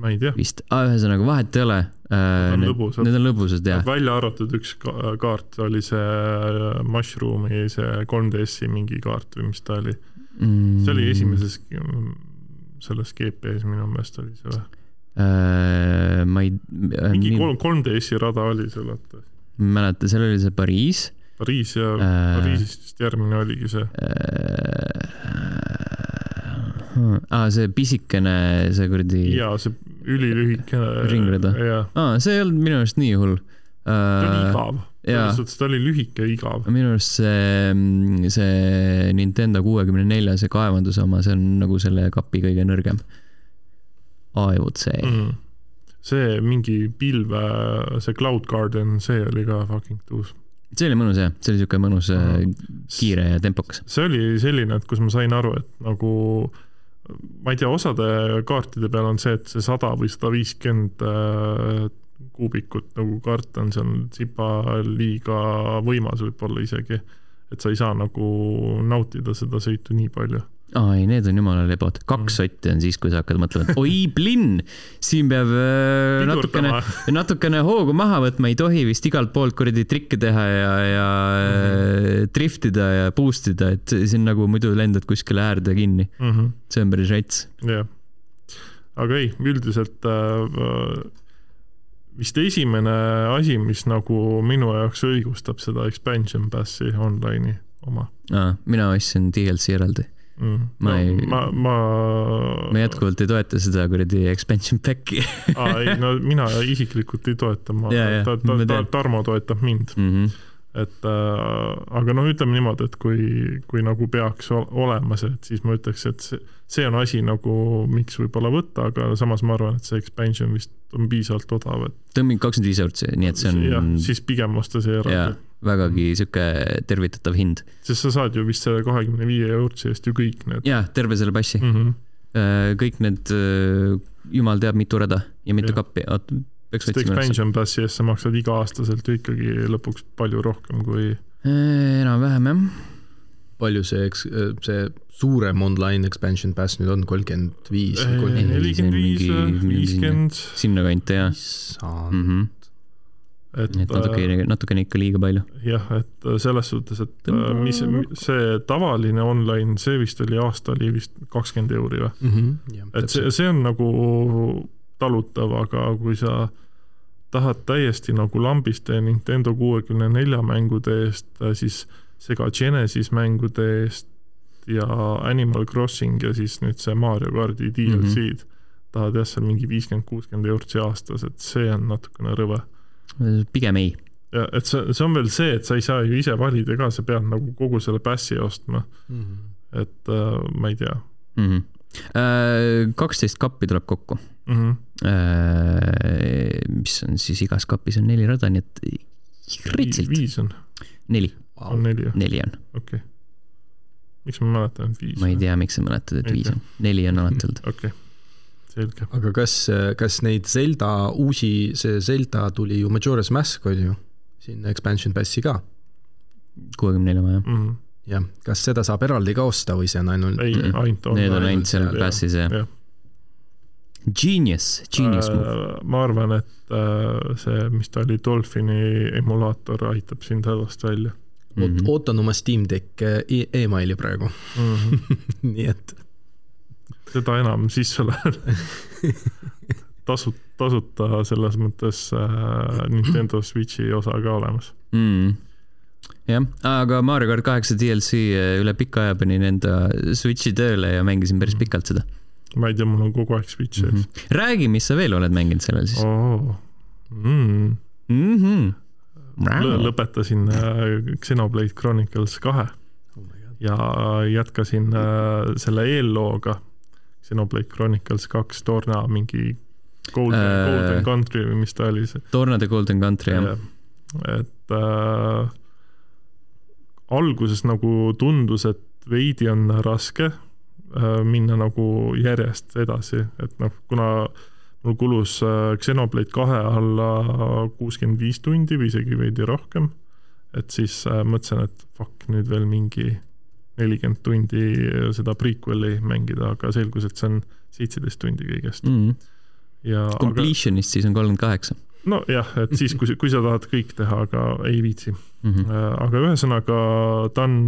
ma ei tea, vist ah,, ühesõnaga vahet ei ole äh,. on Need, lõbusad. need on lõbusad jah. välja arvatud üks ka- kaart oli see äh, Mushroomi see 3DS-i mingi kaart või mis ta oli, mm, see oli esimeses mm, selles GP-s minu meelest oli see või? äh,. ma ei äh, mingi kolm, 3DS-i rada oli seal, vaata. mäleta, seal oli see Pariis Pariis ja Äh. Pariisist vist järgmine oligi see. äh,. aa, see pisikene, see kuradi. ja see ülilühike. Ringrada. aa, see ei olnud minu arust nii hull ta oli äh,. igav. selles suhtes ta oli lühike ja igav. minu arust see, see Nintendo kuuekümne nelja, see kaevanduse oma, see on nagu selle kapi kõige nõrgem. I would say mm.. mm.. see mingi pilve, see Cloud Garden, see oli ka fucking tuus. see oli mõnus jah, see oli siuke mõnus mm. -hmm. kiire ja tempokas. see oli selline, et kus ma sain aru, et nagu ma ei tea, osade kaartide peal on see, et see sada või sada viiskümmend äh, kuubikut nagu kaart on seal tsipa liiga võimas võib-olla isegi. et sa ei saa nagu nautida seda sõitu nii palju. Aa ei, need on jumala lebod, kaks Mm. sotti on siis, kui sa hakkad mõtlema, et oi plinn, siin peab äh, natukene, natukene hoogu maha võtma, ei tohi vist igalt poolt kuradi trikke teha ja, ja mm. -hmm. driftida ja boost ida, et siin nagu muidu lendad kuskile äärde kinni, mm. -hmm. see on päris rets. jah, aga ei, üldiselt äh, vist esimene asi, mis nagu minu jaoks õigustab seda expansion pass'i online'i oma mina ostsin DLC eraldi, mm.. Ma no, ei- ma, ma. ma jätkuvalt ei toeta seda kuradi expansion pack'i aa, ei no mina isiklikult ei toeta, ma, jaa, ta, ta, ta. Tarmo toetab mind, mm. -hmm. et äh, aga no ütleme niimoodi, et kui, kui nagu peaks ol- olema see, et siis ma ütleks, et see, see on asi nagu, miks võib-olla võtta, aga samas ma arvan, et see expansion vist on piisavalt odav, et ta on mingi kakskümmend viis eurot, nii et see jah on, siis pigem osta see eraldi., vägagi sihuke tervitatav hind. sest sa saad ju vist selle kahekümne viie eurtsi eest ju kõik need jaa, terve selle passi mm. -hmm. kõik need, jumal teab, mitu rada ja mitu Jah. kappi, peaks sest otsima üles. expansion passi eest sa maksad iga-aastaselt ju ikkagi lõpuks palju rohkem kui enam-vähem jah. palju see, eks see suurem online expansion pass nüüd on, kolmkümmend viis nelikümmend viis viiskümmend, sinnakanti jah issand. mm. -hmm. Et et natukene, natukene ikka liiga palju. jah, et selles suhtes, et äh, mis, see tavaline online, see vist oli aasta oli vist kakskümmend euri või? Mhm. et see, see on nagu talutav, aga kui sa tahad täiesti nagu lambist Nintendo kuuekümne nelja mängude eest, siis Sega Genesis mängude eest ja Animal Crossing ja siis nüüd see Mario kardi DLC-d mm -hmm. tahad jah, seal mingi viiskümmend, kuuskümmend eurtsi aastas, et see on natukene rõve. Pigem ei. ja et see, see on veel see, et sa ei saa ju ise valida ka, sa pead nagu kogu selle passi ostma, Mhm. et äh, ma ei tea Mhm. kaksteist kappi tuleb kokku. mm. -hmm. mis on siis igas kapis on neli rada, nii et ritsilt viis on, neli, on neli jah, neli on. okei okay.. miks ma mäletan, et viis? ma ei tea, miks sa mäletad, et Ei viis on, neli on alati olnud. okei okay., selge. aga kas, kas neid Zelda uusi, see Zelda tuli ju Majora's Mask on ju, sinna expansion pass'i ka, kuuekümne nelja maja. mm. -hmm. jah, kas seda saab eraldi ka osta või see on ainult ei Mm-mm., ainult Need on ainult seal passis jah jah.. Genius, genius move. Äh, ma arvan, et äh, see, mis ta oli, Dolphini emulaator aitab sind hädast välja mm Mhm. -hmm., ootan oma Steam Deck e emaili praegu, mm. -hmm. nii et seda enam sisse läheb. *laughs* tasu, tasuta selles mõttes äh, Nintendo Switchi osa ka olemas. mm.. jah, aga Mario kart kaheksa DLC üle pika aja panin enda Switchi tööle ja mängisin päris Mhm. pikalt seda. ma ei tea, mul on kogu aeg Switch mm. ees -hmm. räägi, mis sa veel oled mänginud sellel siis oh.. Mm. mm. -hmm. Lõ lõpetasin äh, Xenoblade Chronicles kahe ja jätkasin äh, selle eellooga Xenoblade Chronicles kaks Torna mingi Golden Äh. Golden Country või mis ta oli see. Tornade Golden Country, jah. et äh, alguses nagu tundus, et veidi on raske äh, minna nagu järjest edasi, et noh, kuna mul kulus äh, Xenoblade kahe alla kuuskümmend viis tundi või isegi veidi rohkem, et siis äh, mõtlesin, et fuck, nüüd veel mingi nelikümmend tundi seda prequel'i mängida, aga selgus, et see on seitseteist tundi kõigest mm.. ja aga Completionist siis on kolmkümmend kaheksa. nojah, et siis, kui, kui sa tahad kõik teha, aga ei viitsi. Mhm. aga ühesõnaga ta on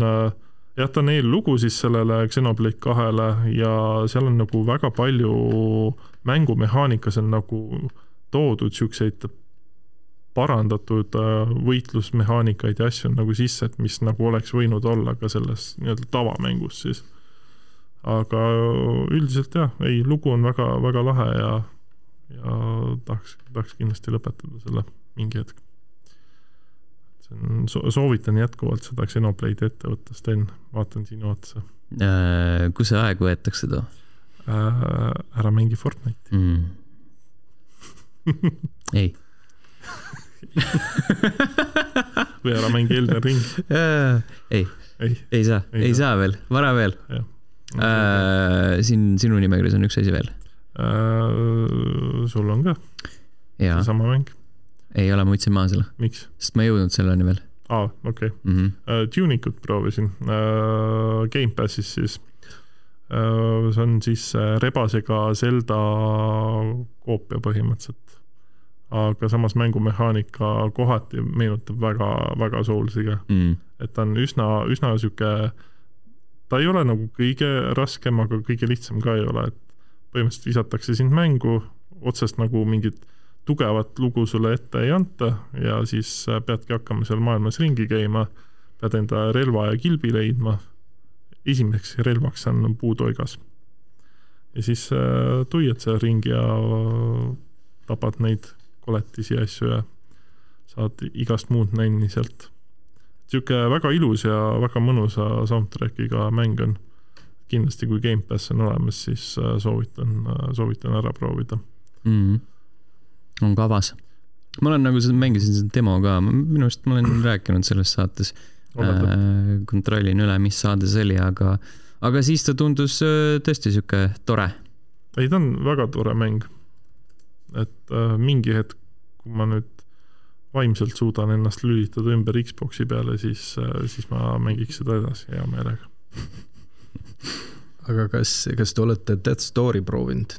jah, ta on eellugu siis sellele Xenoblade kahele ja seal on nagu väga palju mängumehaanikas on nagu toodud siukseid parandatud äh, võitlusmehaanikaid ja asju nagu sisse, et mis nagu oleks võinud olla ka selles nii-öelda tavamängus siis. aga üldiselt jah, ei, lugu on väga-väga lahe ja, ja tahaks, tahaks kindlasti lõpetada selle mingi hetk. see on, soovitan jätkuvalt seda Xenoblade'i ette võtta, Sten, vaatan sinu otsa Äh, kus see aeg võetakse too äh,. ära mängi Fortnite'i. mm. *laughs* ei. *laughs* või ära mängi Elden Ring, ei, ei. ei saa, Ei saa. veel, vara veel. siin sinu nimekirjas on üks asi veel. Äh, sul on ka seesama mäng, ei ole, ma võtsin maha selle, miks? sest ma ei jõudnud selleni veel aa, okei. -hmm. uh,. Tunicut proovisin uh,, Gamepassis siis uh,. see on siis uh, rebasega Zelda koopia põhimõtteliselt. Aga samas mängumehaanika kohati meenutab väga, väga Soulsiga, Mm. et ta on üsna, üsna sihuke, ta ei ole nagu kõige raskem, aga kõige lihtsam ka ei ole, et põhimõtteliselt visatakse sind mängu, otsest nagu mingit tugevat lugu sulle ette ei anta ja siis äh, peadki hakkama seal maailmas ringi käima, pead enda relva ja kilbi leidma. esimeseks relvaks on puutoigas. ja siis äh, tuiad seal ringi ja tapad neid koletisi ja asju ja saad igast muud nänni sealt. sihuke väga ilus ja väga mõnusa soundtrack'iga mäng on. kindlasti, kui Gamepass on olemas, siis äh, soovitan, soovitan ära proovida. Mm. on kavas. ma olen nagu seda, mängisin seda demo ka, minu arust ma olen *clears throat* rääkinud selles saates. Olete? kontrollin üle, mis saade see oli, aga, aga siis ta tundus äh, tõesti sihuke tore. ei, ta on väga tore mäng. Et äh, mingi hetk, kui ma nüüd vaimselt suudan ennast lülitada ümber Xbox'i peale, siis äh,, siis ma mängiks seda edasi hea meelega. aga kas, kas te olete Death Story proovinud?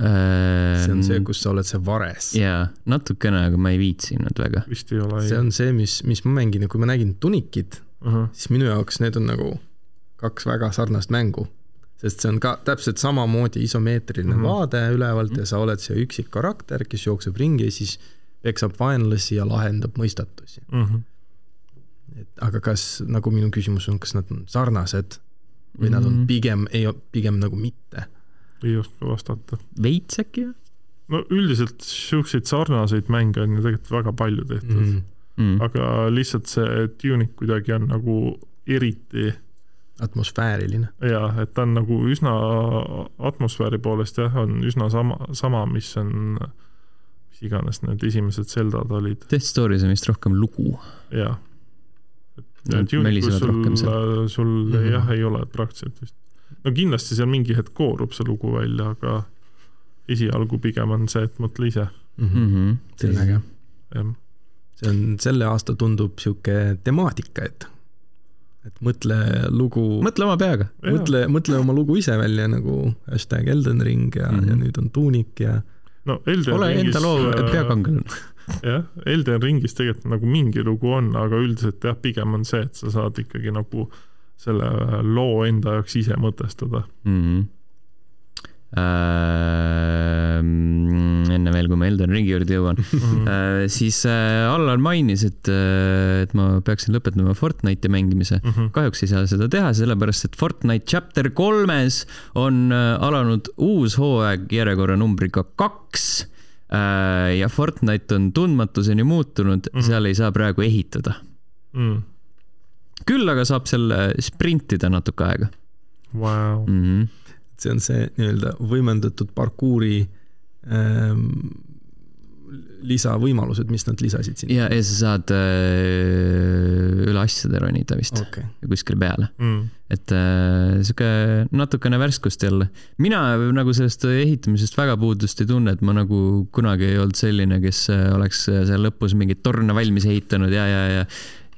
Äh, see on see, kus. sa oled see vares. Jaa, natukene, aga ma ei viitsinud väga. vist ei ole. see on see, mis, mis ma mängin ja kui ma nägin Tunikit, uh. -huh. siis minu jaoks need on nagu kaks väga sarnast mängu. Sest see on ka täpselt samamoodi isomeetriline mm. -hmm. vaade ülevalt ja sa oled see üksik karakter, kes jookseb ringi ja siis peksab vaenlasi ja lahendab mõistatusi. Uh -huh. et aga kas, nagu minu küsimus on, kas nad on sarnased või mm -hmm. nad on Mhm. pigem, ei, pigem nagu mitte? ei oska vastata. veits äkki või no üldiselt siukseid sarnaseid mänge on ju tegelikult väga palju tehtud mm, -hmm. mm.? aga lihtsalt see tuning kuidagi on nagu eriti atmosfääriline. ja et ta on nagu üsna atmosfääri poolest jah, on üsna sama, sama, mis on, mis iganes need esimesed Zeldad olid Death Story's on vist rohkem lugu. ja. Nad mölisevad rohkem sul, sul mm. -hmm. jah, ei ole praktiliselt vist. no kindlasti seal mingi hetk koorub see lugu välja, aga esialgu pigem on see, et mõtle ise, mm. -hmm. see on äge. jah. see on, selle aasta tundub sihuke temaatika, et, et mõtle lugu, mõtle oma peaga. mõtle, mõtle oma lugu ise välja nagu hashtag Elden Ring ja mm, Mhm. -hmm. ja nüüd on Tuunik ja no Elden ole Ringis enda loo äh, peakangelane. *laughs* jah, Elden Ringis tegelikult nagu mingi lugu on, aga üldiselt jah, pigem on see, et sa saad ikkagi nagu selle loo enda jaoks ise mõtestada. mm. -hmm. Äh, enne veel, kui ma Elden Ringi juurde jõuan Mhm. äh, siis äh, Allar mainis, et et ma peaksin lõpetama Fortnite'i mängimise Mhm. kahjuks ei saa seda teha, sellepärast et Fortnite chapter kolmes on alanud uus hooaeg järjekorranumbriga kaks ja Fortnite on tundmatuseni muutunud mm. -hmm. seal ei saa praegu ehitada. Mm. küll aga saab seal sprintida natuke aega Vau. mm. -hmm. See on see nii-öelda võimendatud parkuuri ähm, lisavõimalused, mis nad lisasid sinna. ja, ja sa saad äh, üle asjade ronida vist okay., kuskile peale, Mm. et äh, sihuke natukene värskust jälle. mina nagu sellest ehitamisest väga puudust ei tunne, et ma nagu kunagi ei olnud selline, kes äh, oleks äh, seal lõpus mingeid torne valmis ehitanud ja, ja, ja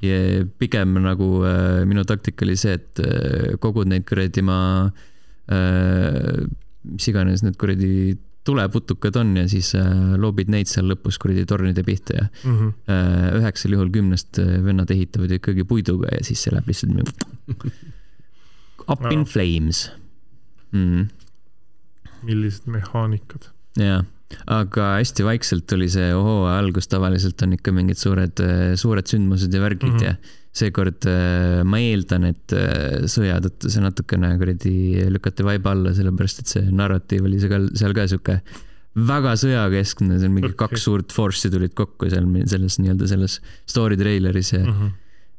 ja pigem nagu äh, minu taktika oli see, et äh, kogud neid kuradi ma äh,, mis iganes need kuradi tuleputukad on ja siis äh, loobid neid seal lõpus kuradi tornide pihta ja Mm -hmm. äh, üheksal juhul kümnest äh, vennad ehitavad ikkagi puiduga ja siis see läheb lihtsalt *laughs* up in Jaa. flames mm,. millised mehaanikad. jah, aga hästi vaikselt tuli see hooaja algus, tavaliselt on ikka mingid suured, suured sündmused ja värgid mm. -hmm. ja seekord äh, ma eeldan, et äh, sõja tõttu see natukene kuradi lükati vaiba alla, sellepärast et see narratiiv oli seal seal ka sihuke väga sõjakeskne, seal mingi okay. kaks suurt force'i tulid kokku seal selles nii-öelda selles story treileris ja mm, Mm -hmm.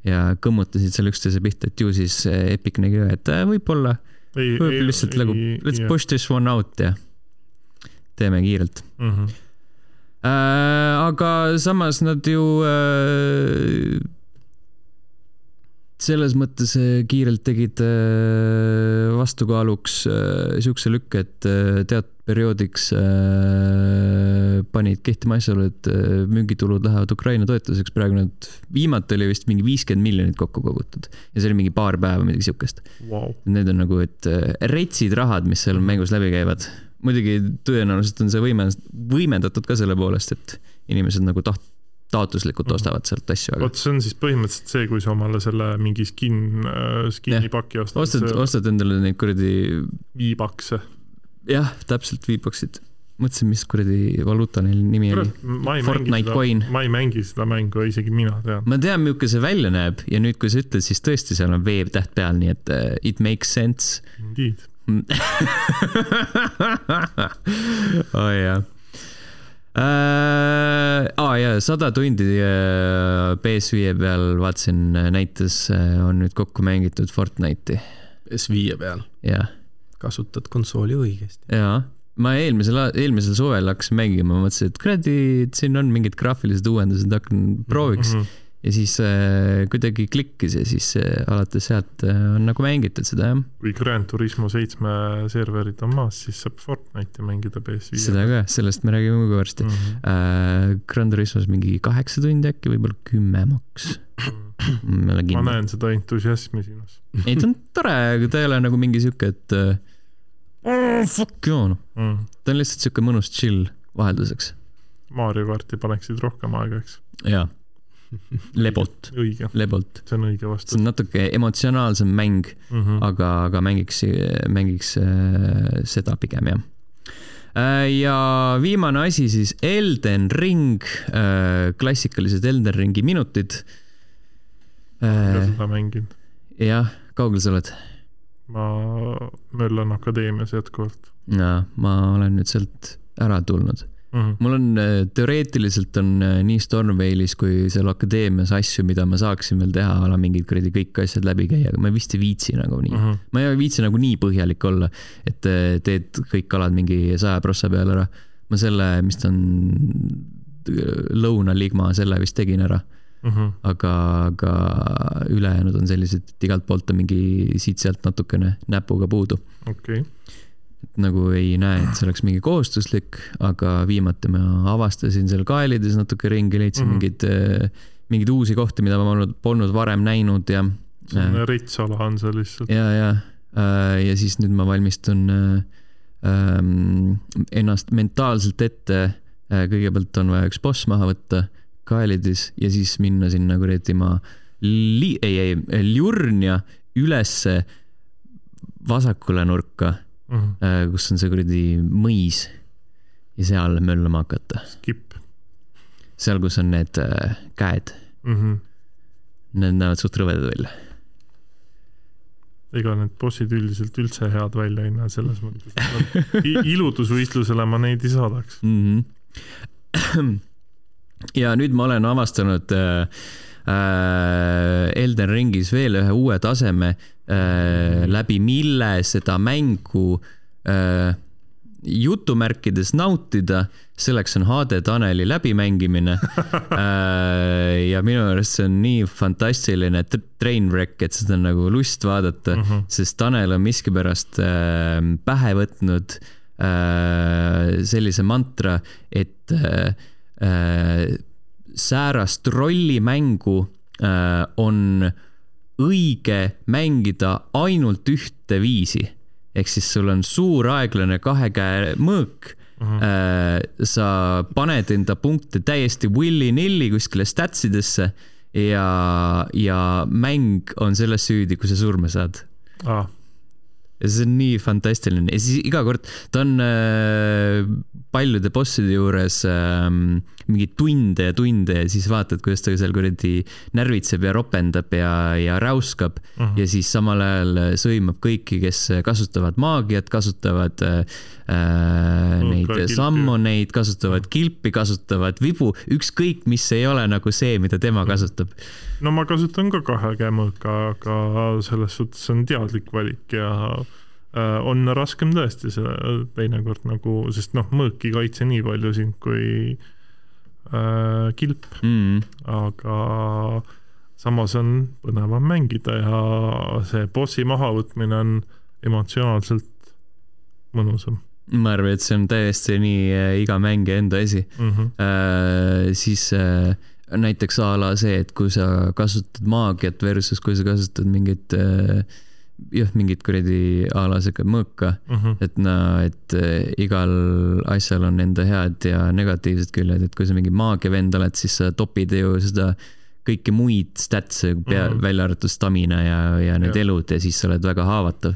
ja kõmmutasid seal üksteise pihta, et ju siis äh, Epic nägi ka, et äh, võib-olla, võib-olla lihtsalt nagu let's push this one out ja teeme kiirelt. mm. -hmm. Äh, aga samas nad ju äh, selles mõttes äh, kiirelt tegid äh, vastukaaluks äh, siukse lükke, et teatud perioodiks panid kehtima asjaolu, et müügitulud lähevad Ukraina toetuseks, praegu nad, viimati oli vist mingi viiskümmend miljonit kokku kogutud ja see oli mingi paar päeva, midagi siukest. Wow. Need on nagu, et retsid rahad, mis seal mängus läbi käivad. muidugi tõenäoliselt on see võime, võimendatud ka selle poolest, et inimesed nagu taht-, taotluslikult Mhm. ostavad sealt asju, vot see on siis põhimõtteliselt see, kui sa omale selle mingi skin, skin'i Jah. paki ostad, ostad, ostad endale neid kuradi, viibakse. jah, täpselt viiboksid. mõtlesin, mis kuradi valuuta neil nimi oli. Fortnite coin. seda, ma ei mängi seda mängu, isegi mina tean. ma tean, milline see välja näeb ja nüüd, kui sa ütled, siis tõesti, seal on veebtäht peal, nii et uh, it makes sense Indeed. *laughs* oh jaa äh,. aa jaa, sada tundi äh, PS5 peal vaatasin, näitas, on nüüd kokku mängitud Fortnite'i, PS5 peal, jah, kasutad konsooli õigesti. jaa. ma eelmisel, eelmisel suvel hakkasin mängima, mõtlesin, et kuradi, et siin on mingid graafilised uuendused, hakkan prooviks mm. -hmm. Ja siis äh, kuidagi klikkis ja siis äh, alates sealt äh, on nagu mängitud seda jah, kui Grand Turismo seitsme serverid on maas, siis saab Fortnite'i mängida PS5. seda ka, sellest me räägime ka varsti mm. -hmm. äh,. Gran Turismos mingi kaheksa tundi äkki, võib-olla kümme maks. ma ole ma kindel. näen seda entusiasmi sinus ei, ta on tore, aga ta ei ole nagu mingi sihuke, et äh, oh, fuck you noh. mm.. ta on lihtsalt sihuke mõnus chill vahelduseks. Mario karti paneksid rohkem aega, eks. jaa, lebot, õige, lebolt. see on õige see vastus on natuke emotsionaalsem mäng, mm. -hmm. aga, aga mängiks, mängiks äh, seda pigem jah. ja viimane asi siis Elden Ring, klassikalised Elden Ringi minutid. seda mänginud. jah, kaugel sa oled? ma möllan akadeemias jätkuvalt jaa, ma olen nüüd sealt ära tulnud. mm. -hmm. mul on äh, teoreetiliselt on äh, nii Stormvale'is kui seal akadeemias asju, mida ma saaksin veel teha, ala mingid kuradi kõik asjad läbi käia, aga ma vist ei viitsi nagu nii. Mm -hmm. ma ei viitsi nagu nii põhjalik olla, et äh, teed kõik alad mingi saja prossa peale ära. ma selle, mis ta on, lõunaligma, selle vist tegin ära, Mm -hmm. aga, aga ülejäänud on sellised, et igalt poolt on mingi siit-sealt natukene näpuga puudu. okei okay., nagu ei näe, et see oleks mingi kohustuslik, aga viimati ma avastasin seal kaelides natuke ringi, leidsin mm. -hmm. mingeid, mingeid uusi kohti, mida ma polnud, polnud varem näinud ja. selline retsala on see lihtsalt. ja, ja, ja siis nüüd ma valmistun äh, ennast mentaalselt ette. kõigepealt on vaja üks boss maha võtta kaelidis ja siis minna sinna kuradi ma li-, ei, ei, Ljurnja ülesse vasakule nurka Mm -hmm. Kus on see kuradi mõis. ja seal möllama hakata. Skip seal, kus on need äh, käed, mm. -hmm. need näevad suht rõvedad välja. ega need bossid üldiselt üldse head välja ei näe selles mõttes, ilutusvõistlusele ma neid ei saadaks. mm. -hmm. ja nüüd ma olen avastanud äh, Elden Ringis veel ühe uue taseme äh,, läbi mille seda mängu äh, jutumärkides nautida, selleks on HD Taneli läbimängimine *laughs* äh,. ja minu arust see on nii fantastiline tr- train wreck, et seda on nagu lust vaadata Mhm. sest Tanel on miskipärast äh, pähe võtnud äh, sellise mantra, et äh, äh, säärast rollimängu äh, on õige mängida ainult ühte viisi. ehk siis sul on suur aeglane kahe käe mõõk Mhm. äh, sa paned enda punkte täiesti willy-nilly kuskile stats idesse ja, ja mäng on selles süüdi, kui sa surma saad. Ah, see on nii fantastiline. Ja siis iga kord ta on äh, paljude bosside juures äh, mingi tunde ja tunde ja siis vaatad, kuidas ta seal kuradi närvitseb ja ropendab ja, ja räuskab. Mhm. ja siis samal ajal sõimab kõiki, kes kasutavad maagiat, kasutavad äh, äh, ka neid sammoneid, kasutavad kilpi, kasutavad vibu, ükskõik mis ei ole nagu see, mida tema kasutab. No ma kasutan ka kahe käe mõõka, aga selles suhtes on teadlik valik ja äh, on raskem tõesti see teinekord nagu, sest noh, mõõk ei kaitse nii palju sind kui äh, kilp, Mm. aga samas on põnevam mängida ja see bossi mahavõtmine on emotsionaalselt mõnusam ma arvan, et see on täiesti nii äh, iga mängija enda asi mm. -hmm. äh,. siis äh, näiteks a la see, et kui sa kasutad maagiat versus kui sa kasutad mingit äh, jah, mingit kuradi a la siuke mõõka, Mm -hmm. et no, et äh, igal asjal on enda head ja negatiivsed küljed, et kui sa mingi maagiavend oled, siis sa topid ju seda kõiki muid stats'e pea mm. -hmm. välja arvatud stamina ja, ja need ja. elud ja siis sa oled väga haavatav.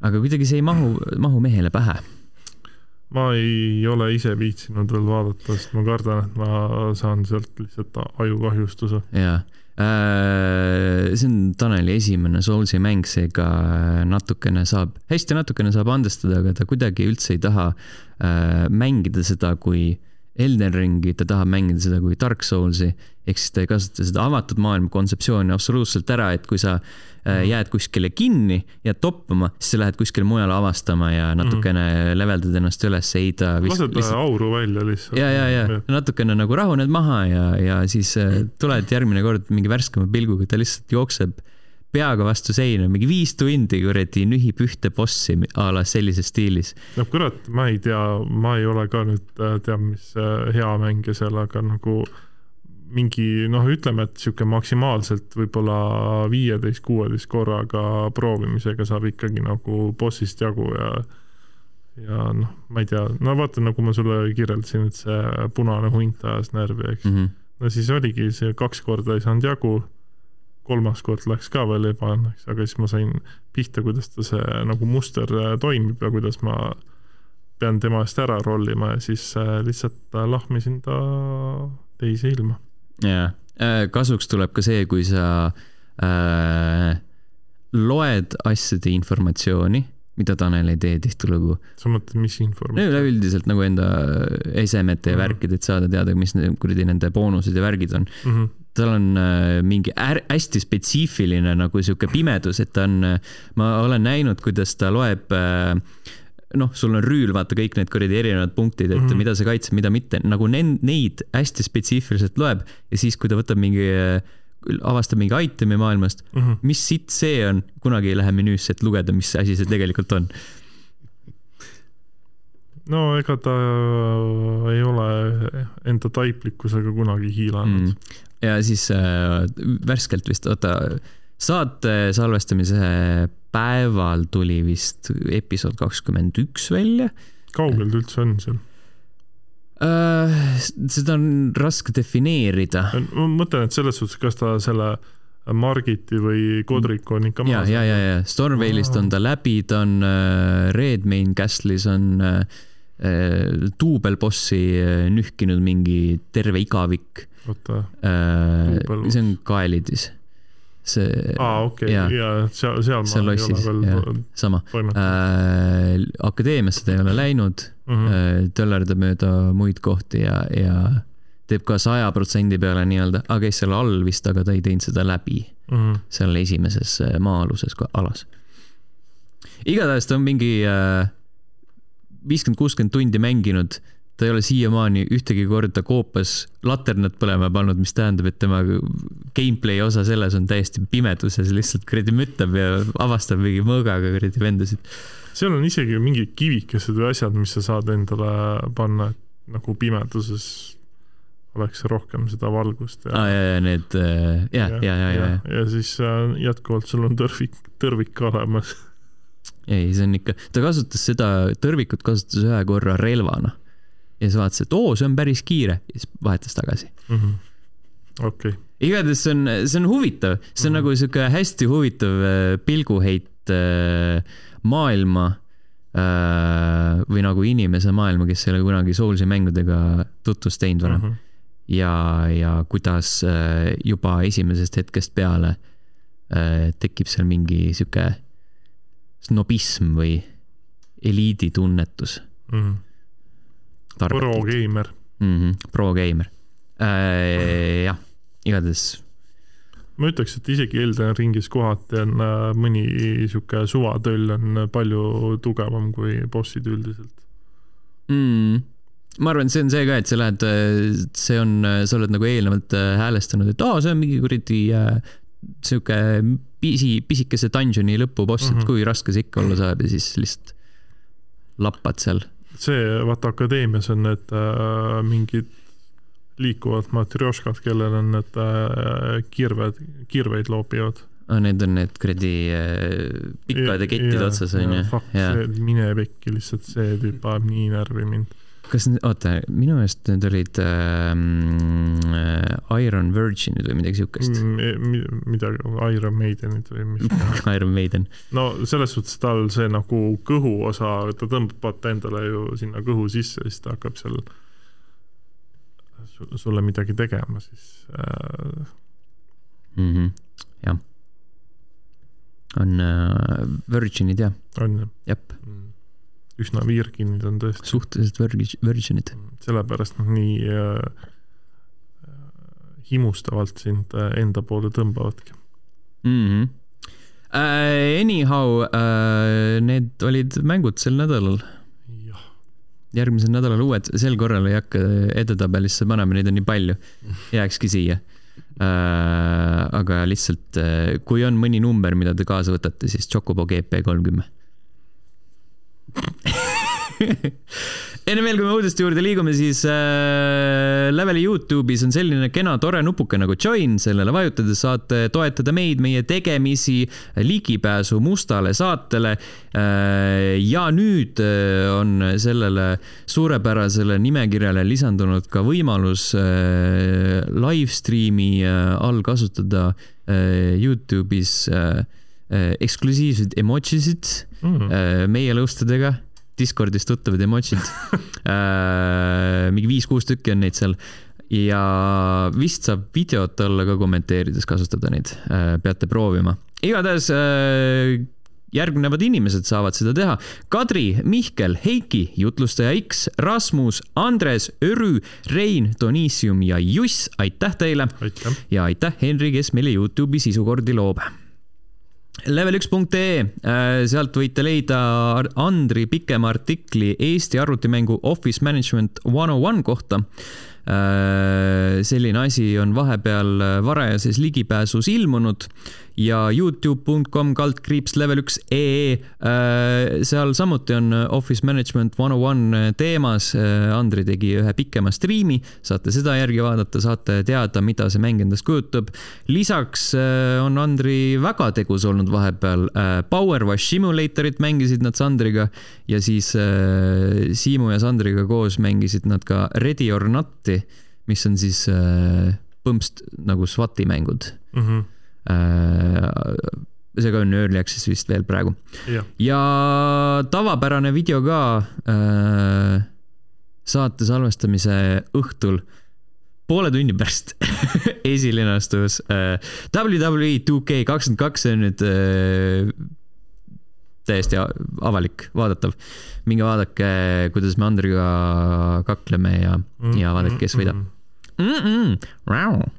aga kuidagi see ei mahu, mahu mehele pähe ma ei ole ise viitsinud veel vaadata, sest ma kardan, et ma saan sealt lihtsalt ajukahjustuse. jaa, see on Taneli esimene Soulsi mäng, seega natukene saab, hästi natukene saab andestada, aga ta kuidagi üldse ei taha äh, mängida seda kui Elden Ringi, ta tahab mängida seda kui Dark Soulsi, ehk siis ta ei kasuta seda avatud maailma kontseptsiooni absoluutselt ära, et kui sa äh, jääd kuskile kinni, jääd toppama, siis sa lähed kuskile mujale avastama ja natukene leveldad ennast üles, ei ta lased lihtsalt... auru välja lihtsalt. ja, ja, ja. Natukene nagu rahuned maha ja, ja siis äh, tuled järgmine kord mingi värskema pilguga, ta lihtsalt jookseb peaga vastu seina, mingi viis tundi kuradi nühib ühte bossi a la sellises stiilis. no kurat, ma ei tea, ma ei ole ka nüüd äh, teab mis äh, hea mängija seal, aga nagu mingi noh, ütleme, et sihuke maksimaalselt võib-olla viieteist, kuueteist korraga proovimisega saab ikkagi nagu bossist jagu ja ja noh, ma ei tea, no vaata, nagu ma sulle kirjeldasin, et see punane hunt ajas närvi, eks mm. Mhm. no siis oligi see kaks korda ei saanud jagu, kolmas kord läks ka veel ebaõnneks, aga siis ma sain pihta, kuidas ta see nagu muster äh, toimib ja kuidas ma pean tema eest ära rollima ja siis äh, lihtsalt äh, lahmisin ta teise ilma. jaa, kasuks tuleb ka see, kui sa äh, loed asjade informatsiooni, mida Tanel ei tee tihtilugu. sa mõtled, mis no informatsioon? üleüldiselt nagu enda esemete ja Mhm. värkid, et saada teada, mis kuradi nende boonused ja värgid on. Mhm. Tal on äh, mingi är, hästi spetsiifiline nagu sihuke pimedus, et ta on, ma olen näinud, kuidas ta loeb äh, noh, sul on rüül, vaata kõik need kuradi erinevad punktid, et mm. -hmm. mida sa kaitsed, mida mitte, nagu nen- neid hästi spetsiifiliselt loeb ja siis, kui ta võtab mingi, avastab mingi itemi maailmast, Mhm. mis sitt see on, kunagi ei lähe menüüsse, et lugeda, mis asi see tegelikult on. no ega ta ei ole enda taiplikkusega kunagi hiilanud mm.. Ja siis äh, värskelt vist, oota, saate salvestamise päeval tuli vist episood kakskümmend üks välja kaugel ta üldse on seal? äh,. seda on raske defineerida. ma mõtlen, et selles suhtes, kas ta selle Margiti või Kodriku on ikka ja, maas ja, ja, ja Stormvale'ist on ta läbi, ta on äh, Red Main Castle'is on äh, duubelbossi nühkinud mingi terve igavik. oota, see on Kaelidis see. aa, okei okay., ja seal, seal ma seal lossis, sama. Äh, akadeemiasse ta ei ole läinud mm, -hmm. töllerdab mööda muid kohti ja, ja teeb ka saja protsendi peale nii-öelda, aga käis seal all vist, aga ta ei teinud seda läbi mm -hmm. seal esimeses äh, maa-aluses alas. igatahes ta on mingi äh, viiskümmend, kuuskümmend tundi mänginud ta ei ole siiamaani ühtegi korda koopas laternat põlema pannud, mis tähendab, et tema gameplay osa selles on täiesti pimeduses, lihtsalt kuradi müttab ja avastab mingi mõõgaga kuradi vendasid. seal on isegi mingid kivikesed või asjad, mis sa saad endale panna, et nagu pimeduses oleks rohkem seda valgust ja ah,. ja, ja need äh, ja, ja, ja, ja, ja, ja. siis äh, jätkuvalt sul on tõrvik, tõrvik olemas. *laughs* ei, see on ikka, ta kasutas seda, tõrvikut kasutas ühe korra relvana ja siis vaatas, et oo, see on päris kiire ja siis vahetas tagasi mm. -hmm. okei okay. igatahes see on, see on huvitav, see on mm -hmm. nagu sihuke hästi huvitav äh, pilguheit äh, maailma äh, või nagu inimese maailma, kes ei ole kunagi Soulsi mängudega tutvust teinud varem mm. -hmm. ja, ja kuidas juba esimesest hetkest peale tekib seal mingi sihuke snobism või eliiditunnetus mm. -hmm Pro-geimer mm. -hmm. Pro-geimer äh,. jah, igatahes. ma ütleks, et isegi Elden ringis kohati on äh, mõni sihuke suvatöll on palju tugevam kui bossid üldiselt mm ma arvan, see on see ka, et sa lähed, see on, sa oled nagu eelnevalt äh, häälestanud, et aa, see on mingi kuradi äh, sihuke pisi, pisikese dungeon'i lõpuboss mm, -hmm. et mhm. kui raske see ikka olla saab ja siis lihtsalt lappad seal see, vaata akadeemias on need äh, mingid liikuvad matrjoškad, kellel on need äh, kirved, kirveid loopivad ah,. Need on need kuradi äh, pikkade kettide otsas on ju? mine pekki, lihtsalt see tüüp ajab nii närvi mind kas, oota, minu meelest need olid äh, Iron Virginid või midagi siukest mm,? midagi, Iron Maidenid või mis *laughs* Iron Maiden. no selles suhtes tal see nagu kõhuosa, ta tõmbab vaata endale ju sinna kõhu sisse, siis ta hakkab seal sulle midagi tegema, siis äh.... Mm -hmm. jah. on äh, Virginid jah? on jah? jep mm üsna virginid on tõesti. suhteliselt virg-, virginid. sellepärast nad nii äh, himustavalt sind äh, enda poole tõmbavadki mm. -hmm. Uh, anyhow uh,, need olid mängud sel nädalal. järgmisel nädalal uued, sel korral ei hakka edetabelisse panema, neid on nii palju, jääkski siia uh,. aga lihtsalt, kui on mõni number, mida te kaasa võtate, siis Chocobo GP kolmkümmend *laughs* enne veel, kui me uudiste juurde liigume, siis äh, Leveli Youtube'is on selline kena tore nupuke nagu join, sellele vajutades saate toetada meid, meie tegemisi, ligipääsu mustale saatele äh,. ja nüüd äh, on sellele suurepärasele nimekirjale lisandunud ka võimalus äh, live stream'i äh, all kasutada äh, Youtube'is äh, äh, eksklusiivseid emojisid mm. äh, meie lõustadega Discordis tuttavad emotsid *laughs* äh, mingi viis-kuus tükki on neid seal ja vist saab videot alla ka kommenteerides kasutada neid, peate proovima. igatahes järgnevad inimesed saavad seda teha. Kadri, Mihkel, Heiki, jutlustaja X, Rasmus, Andres, Örü, Rein, Donissium ja Juss, aitäh teile. ja aitäh, Henri, kes meile Youtube'i sisukordi loob level1.ee, äh, sealt võite leida Andri pikema artikli Eesti arvutimängu Office Management one on one kohta. Äh, selline asi on vahepeal äh, varajases ligipääsus ilmunud ja Youtube.com kaldkriips level üks ee. Äh, seal samuti on Office Management one on one teemas. Andri tegi ühe pikema striimi, saate seda järgi vaadata, saate teada, mida see mäng endast kujutab. lisaks on Andri väga tegus olnud vahepeal. Power Wash Simulatorit mängisid nad Sandriga ja siis Siimu ja Sandriga koos mängisid nad ka Ready or Not'i mis on siis äh, põmst nagu SWAT-i mängud mm. -hmm. Äh, see ka on early access vist veel praegu. ja tavapärane video ka äh, saate salvestamise õhtul poole tunni pärast *laughs* esilinastus äh, WWE 2K kakskümmend kaks, see on nüüd äh, täiesti avalik, vaadatav. minge vaadake, kuidas me Andriga kakleme ja mm, ja vaadake, kes võidab mm. -mm.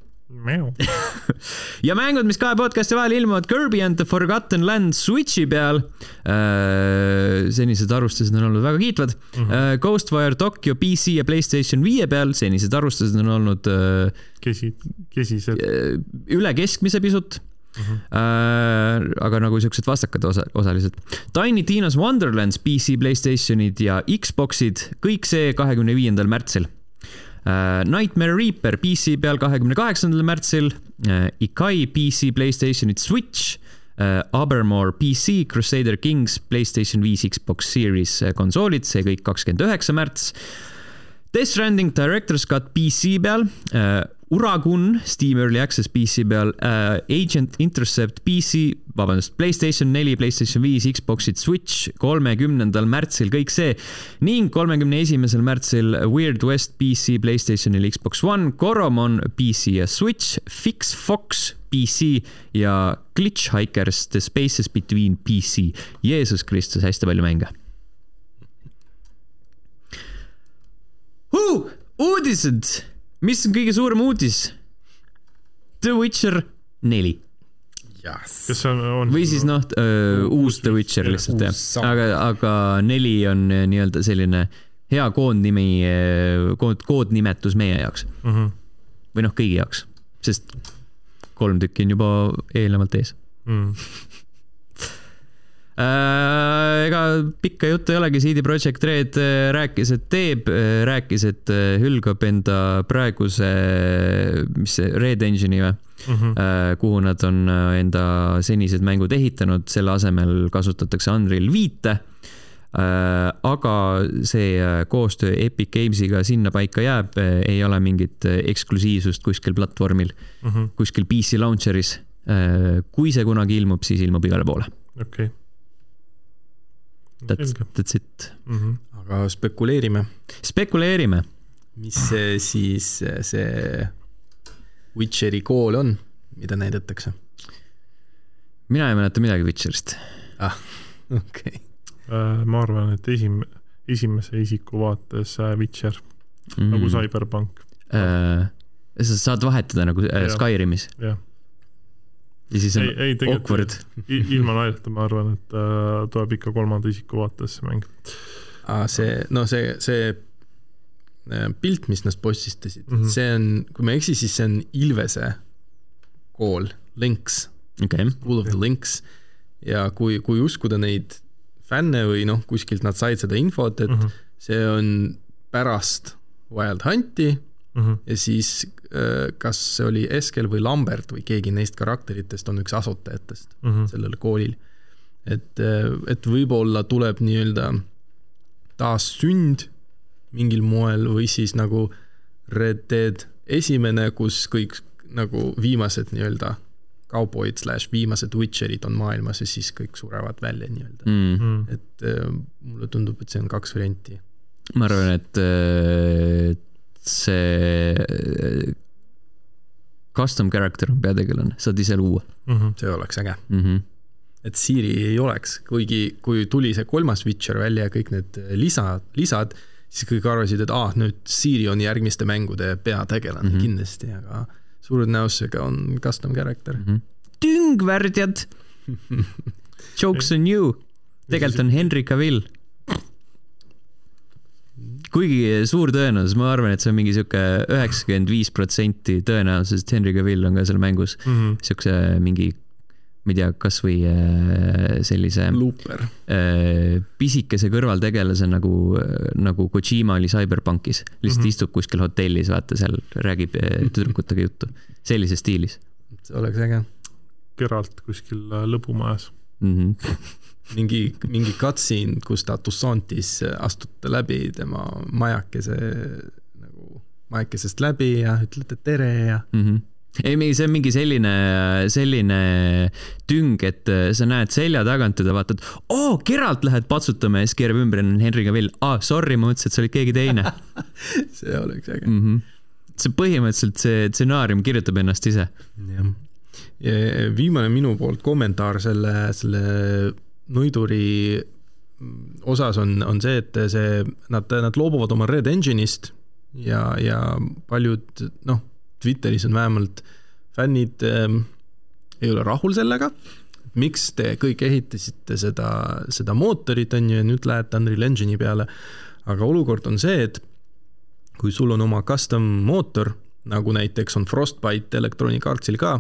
*laughs* ja mängud, mis kahe podcast'i vahel ilmuvad, Kirby and the Forgotten Land Switchi peal äh,. senised arvustused on olnud väga kiitvad mm. -hmm. Äh, Ghostwire Tokyo PC ja Playstation viie peal, senised arvustused on olnud äh,. kesi, kesised. Äh, üle keskmise pisut Mm -hmm. äh, aga nagu siuksed vastakad osa, osalised. Tiny Tina's Wonderlands PC, Playstationid ja Xboxid, kõik see kahekümne viiendal märtsil uh,. Nightmare Reaper PC peal kahekümne kaheksandal märtsil uh,. Ikai PC, Playstationid, Switch uh,. Abermore PC, Crusader Kings, Playstation viis, Xbox Series konsoolid, see kõik kakskümmend üheksa märts. Death Stranding Director's Cut PC peal uh,. Uragun Steam Early Access PC peal uh,, Agent Intercept PC, vabandust, Playstation neli, Playstation viis, Xbox'id, Switch kolmekümnendal märtsil, kõik see. ning kolmekümne esimesel märtsil Weird West PC, Playstationil, Xbox One, Coromon PC ja Switch, Fix Fox PC ja Glitch Hikers The Spaces Between PC. Jeesus Kristus, hästi palju mänge uh,. uudised mis on kõige suurem uudis? The Witcher neli yes.. see on, on...? või siis noh uus The Witcher lihtsalt jah, aga, aga neli on äh, nii-öelda selline hea koondnimi, äh, kood, koodnimetus meie jaoks mm. -hmm. või noh, kõigi jaoks, sest kolm tükki on juba eelnevalt ees mm. Äh, ega pikka juttu ei olegi, CD Projekt Red äh, rääkis, et teeb, äh, rääkis, et hülgab enda praeguse, mis see, Red Engine'i või mm, -hmm. kuhu nad on enda senised mängud ehitanud, selle asemel kasutatakse Unreal viite aga see koostöö Epic Games'iga sinnapaika jääb, ei ole mingit eksklusiivsust kuskil platvormil mm, -hmm. kuskil PC launcher'is. kui see kunagi ilmub, siis ilmub igale poole. okei okay That's, that's it mm. -hmm. aga spekuleerime. spekuleerime. mis see siis see Witcheri kool on, mida näidatakse? mina ei mäleta midagi Witcherist. ah, *laughs* okei okay. Äh, ma arvan, et esim-, esimese isiku vaates äh, Witcher mm, -hmm. nagu Cyberpunk äh,. sa saad vahetada nagu äh, Skyrimis? jah ja siis on ei, ei, awkward. ilma naljata, ma arvan, et äh, tuleb ikka kolmanda isiku vaates see mäng. see, no see, see äh, pilt, mis nad postistasid mm, -hmm. see on, kui ma ei eksi, siis see on Ilvese kool, Lynx okay.. School of the Lynx. ja kui, kui uskuda neid fänne või noh, kuskilt nad said seda infot, et mm -hmm. see on pärast Wild Hunti mm -hmm. ja siis äh, kas see oli Eskel või Lambert või keegi neist karakteritest on üks asutajatest mm -hmm. sellel koolil. et, äh, et võib-olla tuleb nii-öelda taassünd mingil moel või siis nagu Red Dead esimene, kus kõik nagu viimased nii-öelda kauboid slaš viimased Witcherid on maailmas ja siis kõik surevad välja nii-öelda mm. -hmm. et äh, mulle tundub, et see on kaks varianti. ma arvan, et see custom character on peategelane, saad ise luua mm. -hmm. see oleks äge mm. -hmm. et Siri ei oleks, kuigi, kui tuli see kolmas Witcher välja ja kõik need lisa, lisad, siis kõik arvasid, et aa ah,, nüüd Siri on järgmiste mängude peategelane mm -hmm. kindlasti, aga suure tõenäosusega on custom character mm. -hmm. tüngvärdjad *laughs* Jokes on you, tegelikult on Henry Cavill kuigi suur tõenäosus, ma arvan, et see on mingi sihuke üheksakümmend viis protsenti tõenäosus, et Henry Cavill on ka seal mängus mm -hmm. siukse mingi, ma ei tea, kasvõi äh, sellise. Äh, pisikese kõrvaltegelase nagu, nagu Kojima oli CyberPunkis, lihtsalt mm -hmm. istub kuskil hotellis, vaata seal, räägib äh, tüdrukutega juttu, sellises stiilis. see oleks äge. Geralt kuskil lõbumajas mm. -hmm mingi, mingi cutscene, kus ta Toussaintis astute läbi tema majakese nagu, majakesest läbi ja ütlete tere ja mm. -hmm. ei, see on mingi selline, selline tüng, et äh, sa näed selja tagant teda, vaatad, oo, Geralt lähed patsutama ja siis keerab ümber ja on Henry Cavill. aa, ah, sorry, ma mõtlesin, et see oli keegi teine *laughs* see oleks äge mm. -hmm. see põhimõtteliselt, see stsenaarium kirjutab ennast ise. jah. viimane minu poolt kommentaar selle, selle Nuiduri osas on, on see, et see, nad, nad loobuvad oma Red Engine'ist ja, ja paljud noh Twitteris on vähemalt fännid ähm, ei ole rahul sellega, miks te kõik ehitasite seda, seda mootorit, on ju, ja nüüd lähete Unreal Engine'i peale. aga olukord on see, et kui sul on oma custom mootor, nagu näiteks on Frostbite Electronic Artsil ka,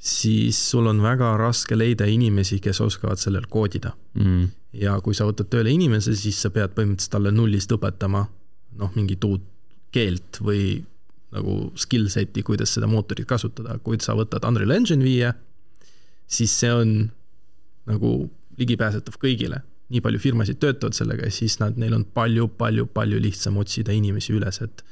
siis sul on väga raske leida inimesi, kes oskavad sellel koodida mm.. ja kui sa võtad tööle inimese, siis sa pead põhimõtteliselt talle nullist õpetama noh, mingit uut keelt või nagu skill set'i, kuidas seda mootorit kasutada, kui sa võtad Unreal Engine viie, siis see on nagu ligipääsetav kõigile. nii palju firmasid töötavad sellega ja siis nad, neil on palju-palju-palju lihtsam otsida inimesi üles, et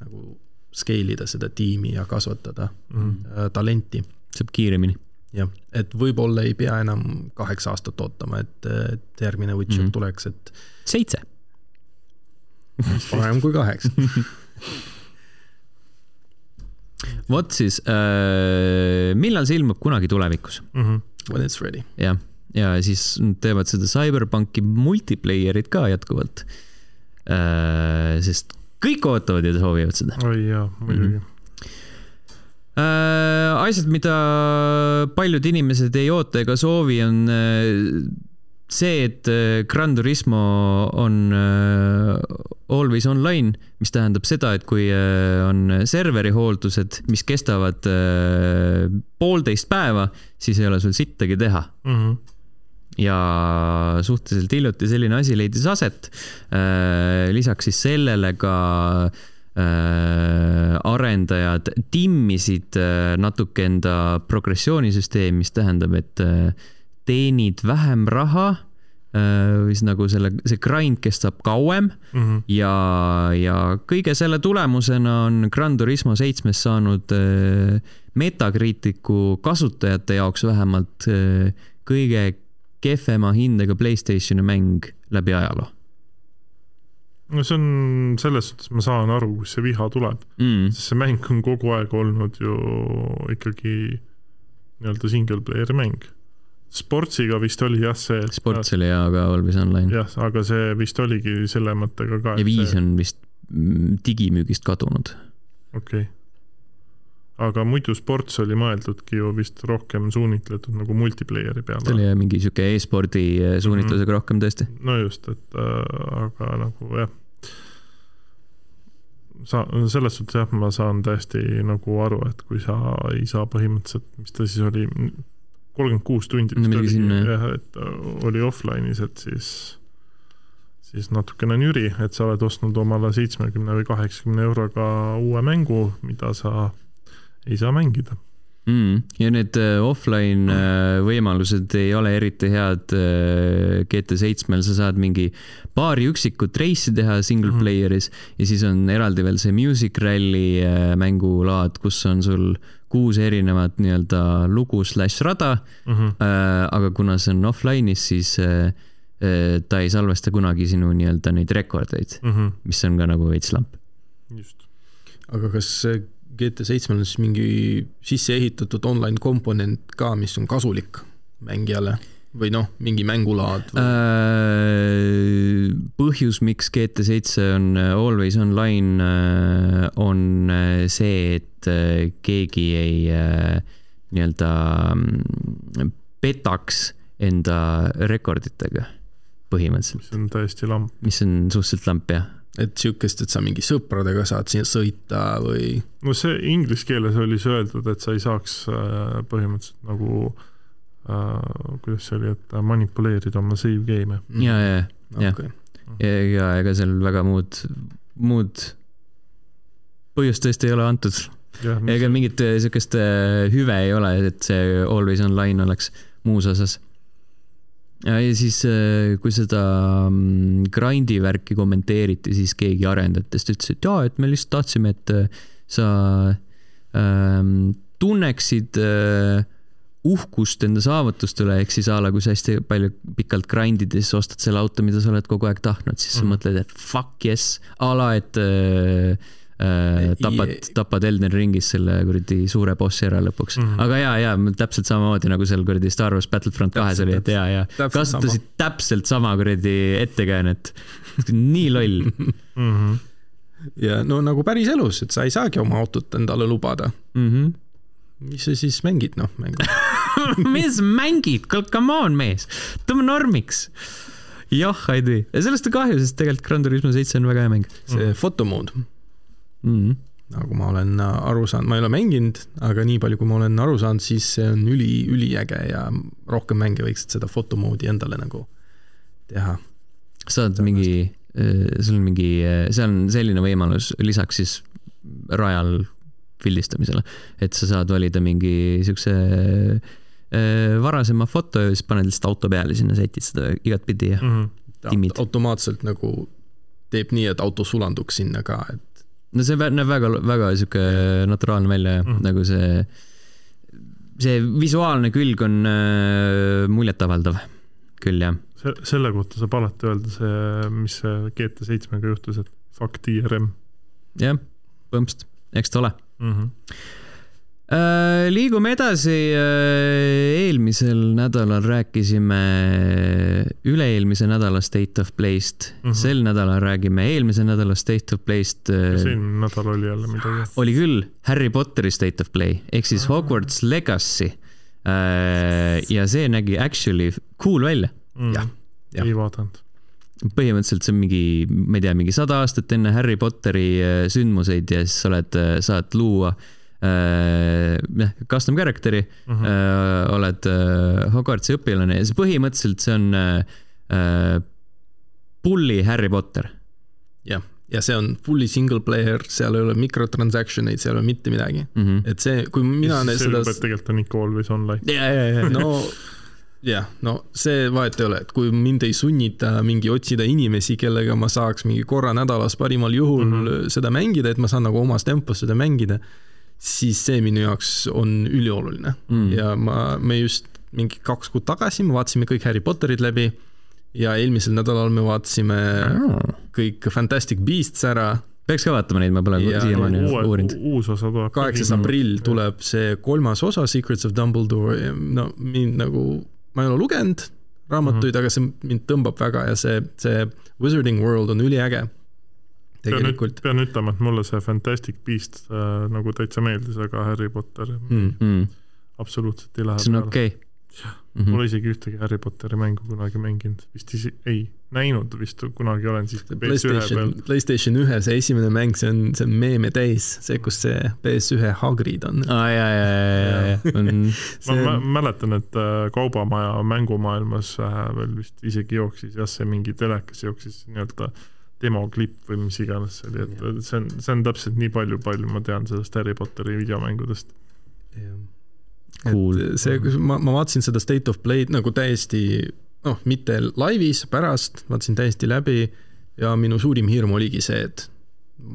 nagu scale ida seda tiimi ja kasvatada mm -hmm. talenti. Saab kiiremini. jah, et võib-olla ei pea enam kaheksa aastat ootama, et, et järgmine Witcher mm -hmm. tuleks, et. seitse. parem kui kaheksa *laughs* vot siis äh,, millal see ilmub kunagi tulevikus mm? -hmm. When it's ready. jah, ja siis teevad seda CyberPunki multiplayer'it ka jätkuvalt äh,. sest kõik ootavad ja soovivad seda. oi jaa, muidugi mm. -hmm asjad, mida paljud inimesed ei oota ega soovi, on äh, see, et äh, Gran Turismo on äh, always online, mis tähendab seda, et kui äh, on serveri hooldused, mis kestavad poolteist päeva, siis ei ole sul sittagi teha mm. -hmm ja suhteliselt hiljuti selline asi leidis aset. lisaks siis sellele ka arendajad timmisid natuke enda progressioonisüsteemi, mis tähendab, et teenid vähem raha äh, või siis nagu selle, see grind kestab kauem mm -hmm. ja, ja kõige selle tulemusena on Gran Turismo seitsmes saanud äh, Metacriticu kasutajate jaoks vähemalt äh, kõige kehvema hindega Playstationi mäng läbi ajaloo. No see on, selles suhtes ma saan aru, kust see viha tuleb mm., sest see mäng on kogu aeg olnud ju ikkagi nii-öelda single player'i mäng Sportsiga vist oli jah see. Sports oli jaa, aga Always Online. jah, aga see vist oligi selle mõttega ka. ja viis see... on vist mm, digimüügist kadunud. okei okay. Aga muidu Sports oli mõeldudki ju vist rohkem suunitletud nagu multiplayer'i peale. ta oli jah mingi sihuke e-spordi eh, suunitlusega mm rohkem tõesti. no just, et äh, aga nagu jah sa, selles suhtes jah, ma saan täiesti nagu aru, et kui sa ei saa põhimõtteliselt, mis ta siis oli, kolmkümmend kuus tundi vist oli, jah, et äh, oli offline'is, et siis, siis natukene nüri, et sa oled ostnud omale seitsmekümne või kaheksakümne euroga uue mängu, mida sa ei saa mängida mm,. ja need äh, offline äh, võimalused ei ole eriti head GT7-l, sa saad mingi paari üksikut reisi teha single -hmm. player'is ja siis on eraldi veel see Music Rally mängulaad, kus on sul kuus erinevat nii-öelda lugu slaš rada mm. -hmm. Äh, aga kuna see on offline'is, siis äh, äh, ta ei salvesta kunagi sinu nii-öelda neid rekordeid mm, -hmm. mis on ka nagu veits lamp. just. aga kas GT7-l on siis mingi sisse ehitatud online komponent ka, mis on kasulik mängijale? või noh, mingi mängulaad või...? Äh, põhjus, miks GT7 on äh, always online, äh, on see, et keegi ei nii-öelda mm, petaks enda rekorditega põhimõtteliselt. mis on täiesti lamp. mis on suhteliselt lamp, jah et sihukest, et sa mingi sõpradega saad siia sõita või? no see inglise keeles oli see öeldud, et sa ei saaks põhimõtteliselt nagu äh, kuidas see oli, et manipuleerida oma save game'e. ja, ja, ja okay., ja, ja ega seal väga muud, muud põhjust tõesti ei ole antud. ega mingit äh, siukest äh, hüve ei ole, et see always online oleks muus osas. Ja, siis, kui seda mm, grind'i värki kommenteeriti, siis keegi arendajatest ütles, et jaa, et me lihtsalt tahtsime, et sa ähm, tunneksid äh, uhkust enda saavutuste üle, ehk siis a la, kui sa hästi palju pikalt grind'id ja siis ostad selle auto, mida sa oled kogu aeg tahtnud, siis mm. sa Mhm. mõtled, et fuck yes, a la, et äh, äh, tapad, tapad Elden Ringis selle kuradi suure bossi ära lõpuks mm. -hmm. aga ja, ja täpselt samamoodi nagu seal kuradi Star Wars Battlefront kahes oli, et ja, ja Täpselt kasutasid sama. täpselt sama kuradi ettekäänet. nii loll *laughs* mm. -hmm. ja no nagu päriselus, et sa ei saagi oma autot endale lubada. mm. -hmm. mis sa siis mängid, noh, mängu *laughs* mis mängid, come on mees, tõmba normiks. jah, ei tee, ja sellest on kahju, sest tegelikult Gran Turismo seitse on väga hea mäng see fotomood, mm. -hmm. nagu ma olen aru saanud, ma ei ole mänginud, aga nii palju, kui ma olen aru saanud, siis see on üli, üliäge ja rohkem mänge võiksid seda fotomoodi endale nagu teha. saad mingi, sul on mingi, see on selline võimalus lisaks siis rajal pildistamisele, et sa saad valida mingi siukse äh, varasema foto ja siis paned lihtsalt auto peale, sinna sätid seda igatpidi ja Mm -hmm. Timmid. automaatselt nagu teeb nii, et auto sulanduks sinna ka, et no see näeb väga, väga sihuke naturaalne välja ja mm. nagu see, see visuaalne külg on äh, muljetavaldav küll jah. se-, selle kohta saab alati öelda see, mis see GT7-ga juhtus, et fuck DRM jah, põmpst, eks ta ole mm. -hmm. Äh, liigume edasi, eelmisel nädalal rääkisime üle-eelmise nädala State of Play'st mm. -hmm. sel nädalal räägime eelmise nädala State of Play'st. kas eelmine nädal oli jälle midagi? oli küll, Harry Potteri State of Play ehk siis Hogwarts Legacy. ja see nägi actually cool välja. mm. jah, jah. ei vaadanud. põhimõtteliselt see on mingi, ma ei tea, mingi sada aastat enne Harry Potteri äh, sündmuseid ja siis sa oled, saad luua jah, custom character'i mm. -hmm. oled äh, Hogwartsi õpilane ja see põhimõtteliselt see on äh, pulli Harry Potter. jah, ja see on fully single player, seal ei ole microtransaction eid, seal ei ole mitte midagi mm. -hmm. et see, kui mina siis seda tegelikult on ikka always online. ja, ja, ja. no jah, no see vahet ei ole, et kui mind ei sunnita mingi otsida inimesi, kellega ma saaks mingi korra nädalas parimal juhul mm -hmm. seda mängida, et ma saan nagu omas tempos seda mängida, siis see minu jaoks on ülioluline mm. ja ma, me just mingi kaks kuud tagasi me vaatasime kõik Harry Potterid läbi ja eelmisel nädalal me vaatasime Oh. kõik Fantastic Beasts ära. peaks ka vaatama neid, ma pole siiamaani uurinud. uus osa tuleb. kaheksas aprill tuleb see kolmas osa, Secrets of Dumbledore no mind nagu, ma ei ole lugenud raamatuid mm, -hmm. aga see mind tõmbab väga ja see, see Wizarding World on üliäge. Tegelikult. pean ütlema, et mulle see Fantastic Beast äh, nagu täitsa meeldis, aga Harry Potter mm. Mm. absoluutselt ei lähe see on okei okay. Mm -hmm. Pole isegi ühtegi Harry Potteri mängu kunagi mänginud, vist isi-, ei, näinud vist kunagi olen siis PlayStation, PlayStation ühe see esimene mäng, see on, see on meeme täis, see, kus see PS1 Hagrid on. aa ah, jaa, jaa, jaa, jaa, *laughs* on see... ma, ma mäletan, et äh, Kaubamaja mängumaailmas äh, veel vist isegi jooksis jah, see mingi telekas jooksis nii-öelda demoklipp või mis iganes see oli, et see on, see on täpselt nii palju, palju ma tean sellest Harry Potteri videomängudest cool. et see, ma, ma vaatasin seda State of Play'd nagu täiesti noh, mitte laivis, pärast vaatasin täiesti läbi ja minu suurim hirm oligi see, et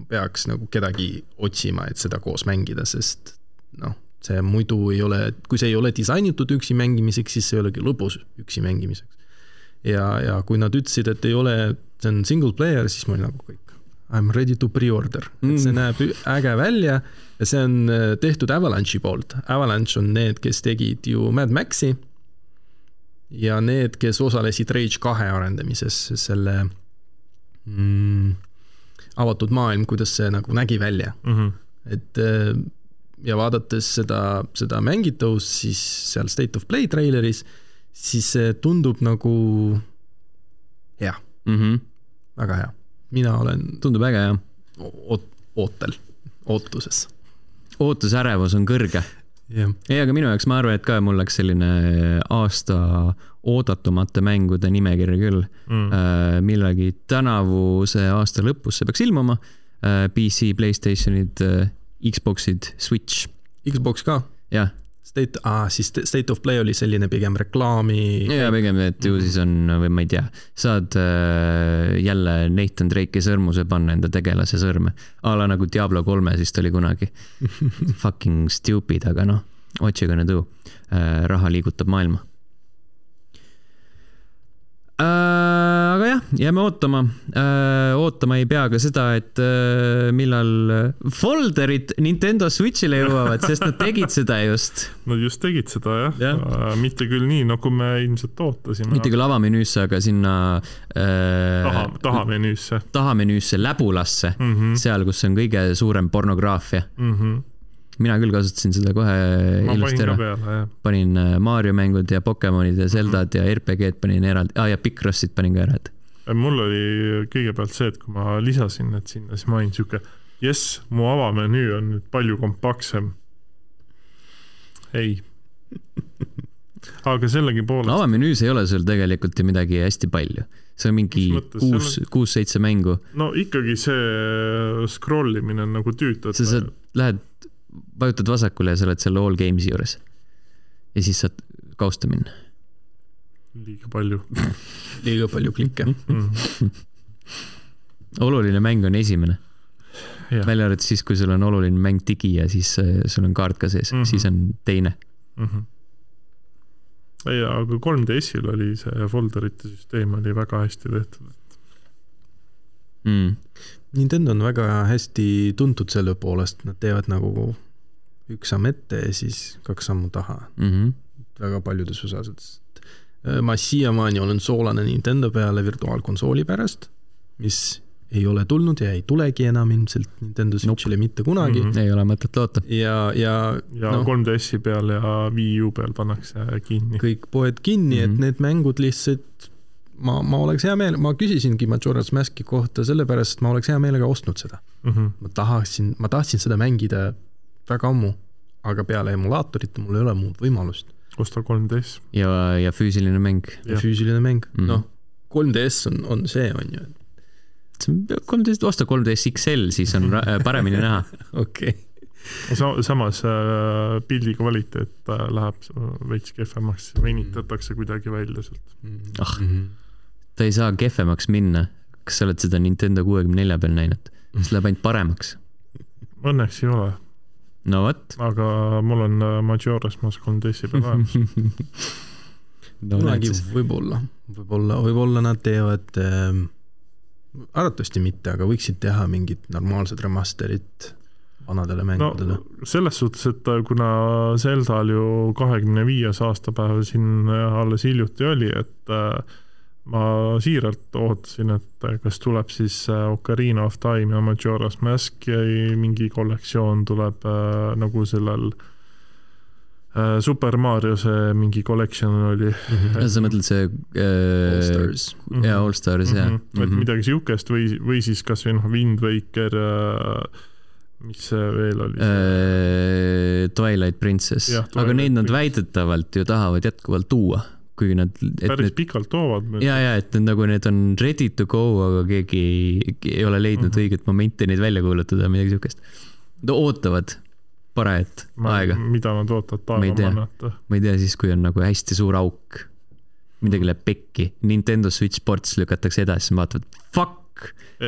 peaks nagu kedagi otsima, et seda koos mängida, sest noh, see muidu ei ole, kui see ei ole disainitud üksi mängimiseks, siis see ei olegi lõbus üksi mängimiseks. Ja, ja kui nad ütlesid, et ei ole, see on single player, siis ma olin nagu kõik, I m ready to pre-order mm., et see näeb äge välja ja see on tehtud Avalanche'i poolt. Avalanche on need, kes tegid ju Mad Maxi ja need, kes osalesid Rage kahe arendamises, selle mm, avatud maailm, kuidas see nagu nägi välja mm. -hmm. et ja vaadates seda, seda mängitavust, siis seal State of Play treileris, siis see tundub nagu hea mm. -hmm. väga hea. mina olen tundub äge, jah. oot-, ootel, ootuses. ootusärevus on kõrge jah. ei, aga minu jaoks, ma arvan, et ka mul läks selline aasta oodatumate mängude nimekiri küll mm.. millalgi tänavuse aasta lõpus see peaks ilmuma. PC, Playstationid, Xboxid, Switch. Xbox ka? jah. State ah,, siis State of Play oli selline pigem reklaami. ja pigem, et ju siis on või ma ei tea, saad äh, jälle Nathan Drake'i sõrmuse panna enda tegelase sõrme. a la nagu Diablo kolmes vist oli kunagi *laughs* Fucking stupid, aga noh, what you gonna do äh,. raha liigutab maailma äh,. Aga jah, jääme ootama äh,. ootama ei pea ka seda, et äh, millal folderid Nintendo Switch'ile jõuavad, sest nad tegid seda just. Nad just tegid seda jah ja. äh,, mitte küll nii, nagu me ilmselt ootasime. mitte küll avamenüüsse, aga sinna äh,. taha, tahamenüüsse. tahamenüüsse, läbulasse mm, -hmm. seal, kus on kõige suurem pornograafia mm. -hmm mina küll kasutasin seda kohe ma ilusti ära. panin äh, Mario mängud ja Pokemonid ja Zeldad mm -hmm. ja RPG-d panin eraldi ah,, ja Picrossit panin ka eraldi. mul oli kõigepealt see, et kui ma lisasin need sinna, siis ma olin siuke, jess, mu avamenüü on nüüd palju kompaktsem. ei aga sellegipoolest. avamenüüs ei ole sul tegelikult ju midagi hästi palju, see on mingi kuus, kuus-seitse mängu. no ikkagi see scroll imine on nagu tüütu. sa saad, lähed vajutad vasakule ja sa oled seal all games'i juures. ja siis saad kausta minna. liiga palju *laughs* liiga palju klikke mm. *laughs* oluline mäng on esimene. välja arvatud siis, kui sul on oluline mäng digi ja siis äh, sul on kaart ka sees mm, -hmm. siis on teine mm. -hmm ei, aga 3DS-il oli see folderite süsteem oli väga hästi tehtud mm.. Nintendo on väga hästi tuntud selle poolest, nad teevad nagu üks samm ette ja siis kaks sammu taha mm. -hmm. väga paljudes osades. Äh, ma siiamaani olen soolane Nintendo peale virtuaalkonsooli pärast, mis ei ole tulnud ja ei tulegi enam ilmselt Nintendo Switch'ile nope. mitte kunagi mm. -hmm. ei ole mõtet loota. ja, ja. ja no, 3DS-i peal ja Wii U peal pannakse kinni. kõik poed kinni mm, -hmm. et mhm. need mängud lihtsalt ma, ma oleks hea meel, ma küsisingi Majora's Maski kohta sellepärast, et ma oleks hea meelega ostnud seda mm. -hmm. ma tahaksin, ma tahtsin seda mängida väga ammu, aga peale emulaatorite mul ei ole muud võimalust. osta 3DS. ja, ja füüsiline mäng. ja füüsiline mäng mm -hmm., noh, 3DS on, on see, on ju. 3DS, osta 3DS XL, siis on paremini näha. *laughs* okei Sa, samas äh, pildi kvaliteet äh, läheb veits kehvemaks, venitatakse kuidagi välja sealt. ah mm -hmm ta ei saa kehvemaks minna. kas sa oled seda Nintendo kuuekümne nelja peal näinud? *laughs* see läheb ainult paremaks. Õnneks ei ole. no vot. aga mul on äh, Majora's Mask 3DS-i peal olemas *laughs* no, kunagi võib-olla, võib-olla, võib-olla nad teevad äh,, arvatavasti mitte, aga võiksid teha mingit normaalset remaster'it vanadele mängudele no,. selles suhtes, et äh, kuna Zeldal ju kahekümne viies aastapäev siin äh, alles hiljuti oli, et äh, ma siiralt ootasin, et kas tuleb siis äh, Ocarina of Time ja Majora's Mask ja mingi kollektsioon tuleb äh, nagu sellel äh, Super Mario see mingi collection oli mm. -hmm. sa mõtled see äh, All Stars mm -hmm. jaa, All Stars jah mm. -hmm. et mhm. midagi siukest või, või siis kasvõi noh, Wind Waker äh,, mis see veel oli äh,? Twilight Princess, aga neid nad väidetavalt ju tahavad jätkuvalt tuua kuigi nad. päris need, pikalt toovad. ja, ja et need nagu need on ready to go, aga keegi ei ole leidnud mm -hmm. õiget momenti neid välja kuulutada, midagi siukest. Nad ootavad parajat aega. mida nad ootavad taevamannat? ma ei tea, siis kui on nagu hästi suur auk, midagi läheb pekki, Nintendo Switch Sports lükatakse edasi, siis vaatavad, fuck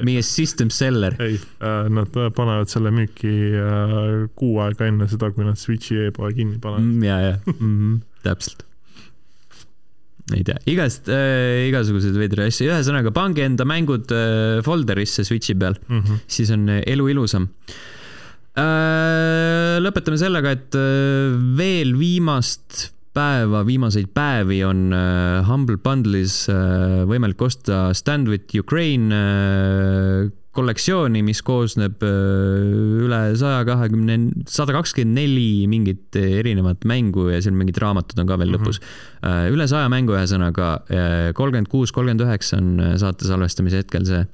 meie system seller. ei äh,, nad panevad selle müüki äh, kuu aega enne seda, kui nad Switchi e-poe kinni panevad mm,. ja, ja mm, -hmm, täpselt ei tea, igast äh,, igasuguseid veidraid asju, ühesõnaga pange enda mängud äh, folder'isse Switch'i peal mm, -hmm. siis on äh, elu ilusam äh,. lõpetame sellega, et äh, veel viimast päeva, viimaseid päevi on äh, Humble Bundle'is äh, võimalik osta Stand with Ukraine äh, kollektsiooni, mis koosneb äh, üle saja kahekümne, sada kakskümmend neli mingit erinevat mängu ja seal mingid raamatud on ka veel mm -hmm. lõpus. Äh, üle saja mängu, ühesõnaga äh, kolmkümmend kuus, kolmkümmend üheksa on saate salvestamise hetkel see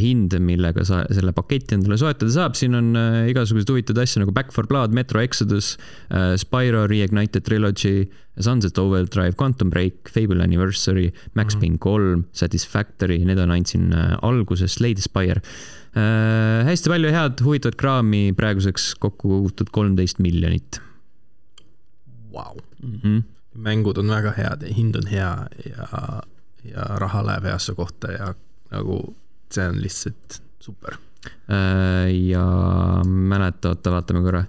hind, millega sa selle paketi endale soetada saab, siin on eh, igasuguseid huvitavaid asju nagu Back for Blood, Metro Exodus, eh, Spyro Reignited Trilogy, Sunset Overdrive, Quantum Break, Fable Anniversary, Max mm -hmm. Payne kolm, Satisfactory, need on ainult siin alguses, Lady Spire äh,. hästi palju head huvitavat kraami, praeguseks kokku kogutud kolmteist miljonit vau. Mhm. mängud on väga head ja hind on hea ja, ja raha läheb heasse kohta ja nagu see on lihtsalt super. Äh, ja mäleta, oota, vaatame korra,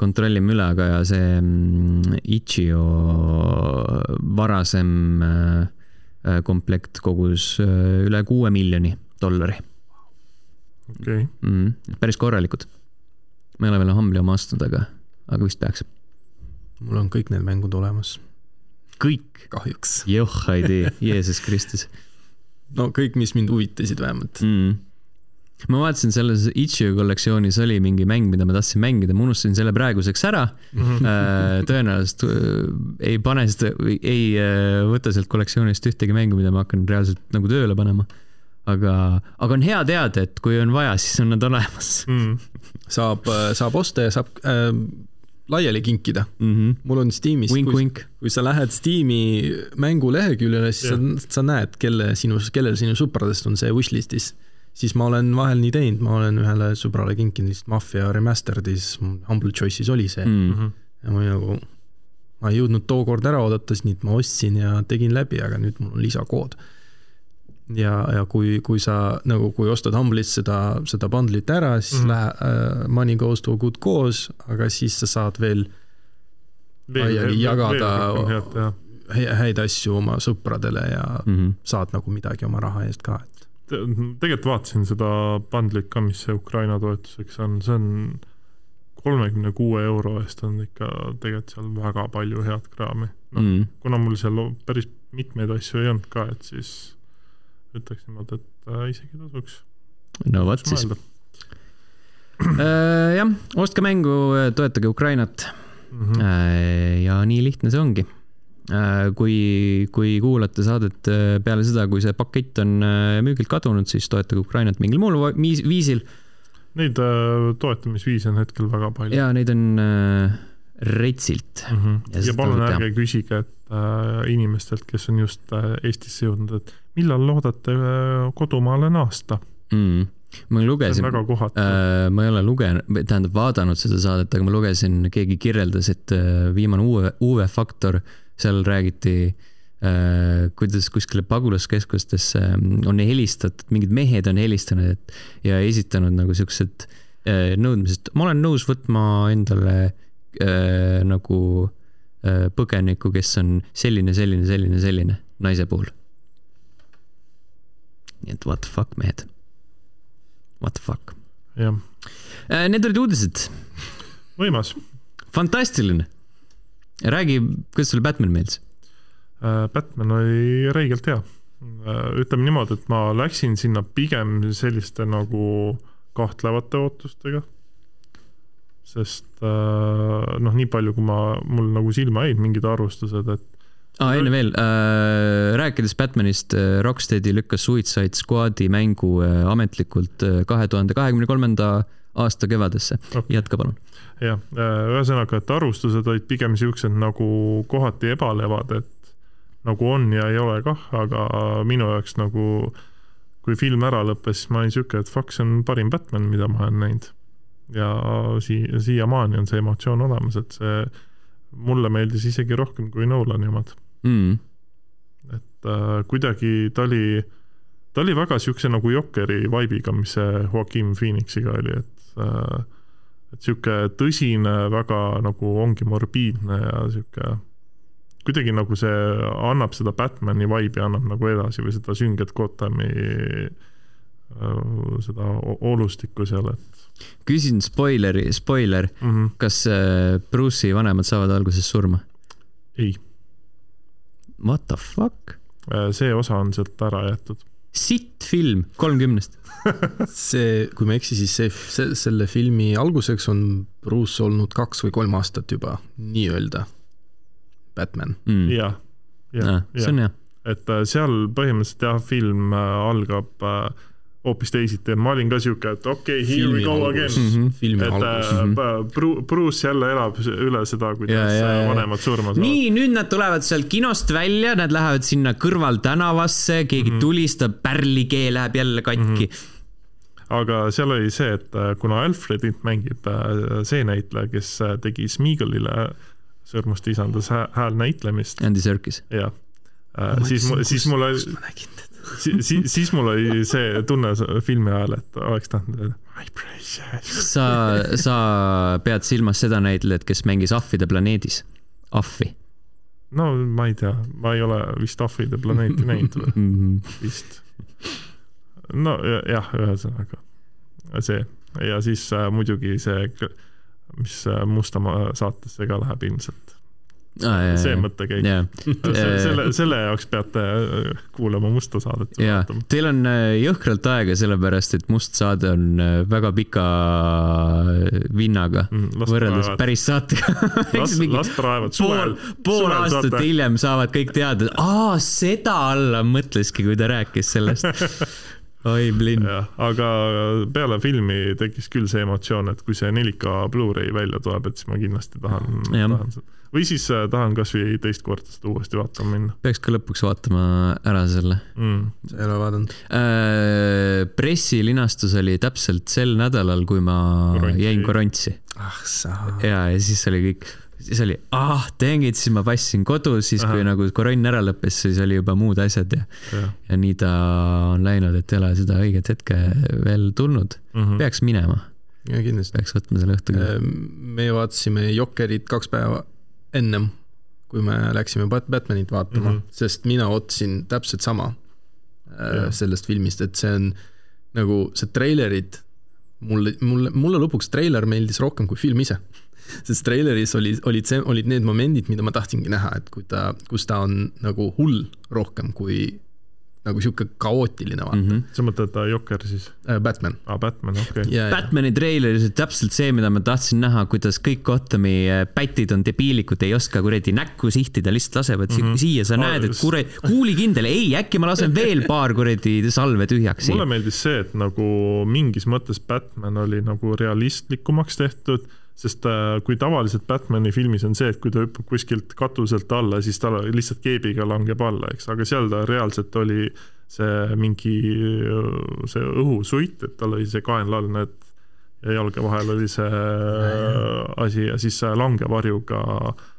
kontrollime üle, aga ja see mm, Ichio varasem äh, komplekt kogus äh, üle kuue miljoni dollari okei okay. mm,. päris korralikud. ma ei ole veel Humble'i oma ostnud, aga, aga vist peaks. mul on kõik need mängud olemas. kõik? kahjuks. joh, ei tee, Jeesus Kristus. No kõik, mis mind huvitasid vähemalt mm ma vaatasin selles Itch.io kollektsioonis oli mingi mäng, mida ma tahtsin mängida, ma unustasin selle praeguseks ära mm. -hmm. tõenäoliselt ei pane seda, ei võta sealt kollektsioonist ühtegi mängu, mida ma hakkan reaalselt nagu tööle panema. aga, aga on hea teada, et kui on vaja, siis on nad olemas mm.. saab, saab osta ja saab äh, laiali kinkida mm. -hmm. mul on Steamis, kui, kui sa lähed Steam'i mänguleheküljele, siis yeah. sa, sa näed, kelle sinu, kellel sinu sõpradest on see wishlist'is siis ma olen vahel nii teinud, ma olen ühele sõbrale kinkinud lihtsalt Mafia Remastered'is, Humble Choice'is oli see mm. -hmm. ja ma nagu, ma ei jõudnud tookord ära oodata, siis nüüd ma ostsin ja tegin läbi, aga nüüd mul on lisakood. Ja, ja kui, kui sa nagu, kui ostad Humble'ist seda, seda bundle'it ära, siis mm -hmm. lähe uh,, money goes to a good cause, aga siis sa saad veel laiali jagada häid asju oma sõpradele ja mm -hmm. saad nagu midagi oma raha eest ka, et tegelikult vaatasin seda bundlit ka, mis see Ukraina toetuseks on, see on kolmekümne kuue euro eest on ikka tegelikult seal väga palju head kraami. noh mm., kuna mul seal päris mitmeid asju ei olnud ka, et siis ütleks niimoodi, et äh, isegi tasuks. no vot siis. äh, jah, ostke mängu, toetage Ukrainat mm. -hmm. Äh, ja nii lihtne see ongi Äh, kui, kui kuulate saadet äh, peale seda, kui see pakett on äh, müügilt kadunud, siis toetage Ukrainat mingil muul viisil. Neid toetamisviise on hetkel väga palju. ja neid on retsilt mm. -hmm. ja, ja palun ärge küsige, et äh, inimestelt, kes on just äh, Eestisse jõudnud, et millal loodate äh, kodumaale naasta mm.? ma lugesin, äh, ma ei ole lugenud, tähendab vaadanud seda saadet, aga ma lugesin, keegi kirjeldas, et äh, viimane uue, uue faktor äh, seal räägiti äh, kuidas kuskile pagulaskeskustesse mm, on helistatud, mingid mehed on helistanud, et ja esitanud nagu siuksed äh, nõudmised, ma olen nõus võtma endale äh, nagu äh, põgeniku, kes on selline, selline, selline, selline naise puhul. nii et what the fuck, mehed. What the fuck. jah äh,. Need olid uudised. võimas. fantastiline räägi, kuidas sulle Batman meeldis? Äh, Batman oli räigelt hea. Äh, ütleme niimoodi, et ma läksin sinna pigem selliste nagu kahtlevate ootustega. Sest äh, noh, nii palju, kui ma, mul nagu silma jäid mingid arvustused, et aa ah,, enne veel äh,, rääkides Batmanist, Rocksteadi lükkas Suicide Squadi mängu äh, ametlikult kahe tuhande kahekümne kolmanda aasta kevadesse. Okay.. jätka palun. Jah, äh, ühesõnaga, et arvustused olid pigem siuksed nagu kohati ebalevad, et nagu on ja ei ole kah, aga minu jaoks nagu kui film ära lõppes, siis ma olin siuke, et fuck, see on parim Batman, mida ma olen näinud. Ja sii-, siiamaani on see emotsioon olemas, et see mulle meeldis isegi rohkem kui Nolani omad mm.. et äh, kuidagi ta oli, ta oli väga siukse nagu Jokeri vibe'iga, mis see Joaquin Phoenixiga oli, et äh, et sihuke tõsine, väga nagu ongi morbiidne ja sihuke kuidagi nagu see annab seda Batman'i vibe'i annab nagu edasi või seda sünget Gothami äh, seda olustikku seal, et. Küsin spoileri, spoiler mm, -hmm. kas äh, Bruce'i vanemad saavad alguses surma? ei. What the fuck? Äh, see osa on sealt ära jäetud. sitt film kolmkümnest *laughs* see, kui ma ei eksi, siis see, see, selle filmi alguseks on Bruce olnud kaks või kolm aastat juba nii-öelda Batman mm.. jah, jah, see on hea. et äh, seal põhimõtteliselt jah, film algab äh, hoopis teisiti ja ma olin ka siuke, et okei okay,, here Filmi we go again mm. -hmm. et mm -hmm. Bruce jälle elab üle seda, kuidas ja, ja, ja. vanemad surma saavad. nii, nüüd nad tulevad sealt kinost välja, nad lähevad sinna kõrvaltänavasse, keegi mm -hmm. tulistab, pärlikee läheb jälle katki mm. -hmm aga seal oli see, et kuna Alfredit mängib see näitleja, kes tegi Smeagolile Sõrmuste isandas hää- häälnäitlemist Andy Serkis. ja äh, siis, siis mul oli, nägin teda. siis, mul oli see tunne filmi ajal, et oleks tahtnud öelda my precious. sa, sa pead silmas seda näitlejat, kes mängis Ahvide planeedis. Ahvi no ma ei tea, ma ei ole vist Ahvide planeeti näinud või mm. -hmm. vist. no ja- jah, ühesõnaga see ja siis äh, muidugi see, mis äh, Mustamaa saatesse ka läheb ilmselt. Ah, see mõttekäik. jaa, *laughs* selle, selle jaoks peate äh, kuulama Musta saadet ja jaa teil on äh, jõhkralt aega, sellepärast et Must saade on äh, väga pika vinnaga las võrreldes praevad, päris saatega. las, *laughs* las praevad. pool suvel,, pool suvel aastat saate hiljem saavad kõik teada, aa, seda Allan mõtleski, kui ta rääkis sellest. *laughs* oi, Blinn. aga peale filmi tekkis küll see emotsioon, et kui see 4K Blu-ray välja tuleb, et siis ma kindlasti tahan, tahan seda. või siis äh, tahan kasvõi teist korda seda uuesti vaatama minna peaks ka lõpuks vaatama ära selle. mm.. sa ei ole vaadanud? pressilinastus oli täpselt sel nädalal, kui ma Korontsi. jäin korontsi ah sa. ja, ja siis oli kõik, siis oli ah, dang it, siis ma passisin kodus, siis kui Ahah. nagu koronn ära lõppes, siis oli juba muud asjad ja, jah ja nii ta on läinud, et ei ole seda õiget hetke veel tulnud. mm -hmm. peaks minema, ja kindlasti. peaks võtma selle õhtu küll. me vaatasime Jokkerit kaks päeva ennem, kui me läksime Bat- Batmanit vaatama mm. -hmm. sest mina ootasin täpselt sama äh, Jah. sellest filmist, et see on nagu see treilerid, mulle, mulle, mulle lõpuks treiler meeldis rohkem kui film ise. Sest treileris oli, olid see, olid need momendid, mida ma tahtsingi näha, et kui ta, kus ta on nagu hull rohkem kui nagu sihuke kaootiline vaata mm -hmm. sa mõtled äh, Jokker siis -hmm., Batman. ah,, Batman, okei okay.. ja, Batman'i treileris oli täpselt see, mida ma tahtsin näha, kuidas kõik Gothami äh, pätid on debiilikud, ei oska kuradi näkku sihtida, lihtsalt lasevad mm. -hmm. siia, sa Ah, näed, et kuradi, kuulikindel, ei, äkki ma lasen veel *laughs* paar kuradi salve tühjaks mulle meeldis see, et nagu mingis mõttes Batman oli nagu realistlikumaks tehtud, sest äh, kui tavaliselt Batmani filmis on see, et kui ta hüppab kuskilt katuselt alla, siis ta lihtsalt keebiga langeb alla, eks, aga seal ta reaalselt oli see mingi see õhusuit, et tal oli see kaenlaal, need ja jalge vahel oli see asi ja siis langevarjuga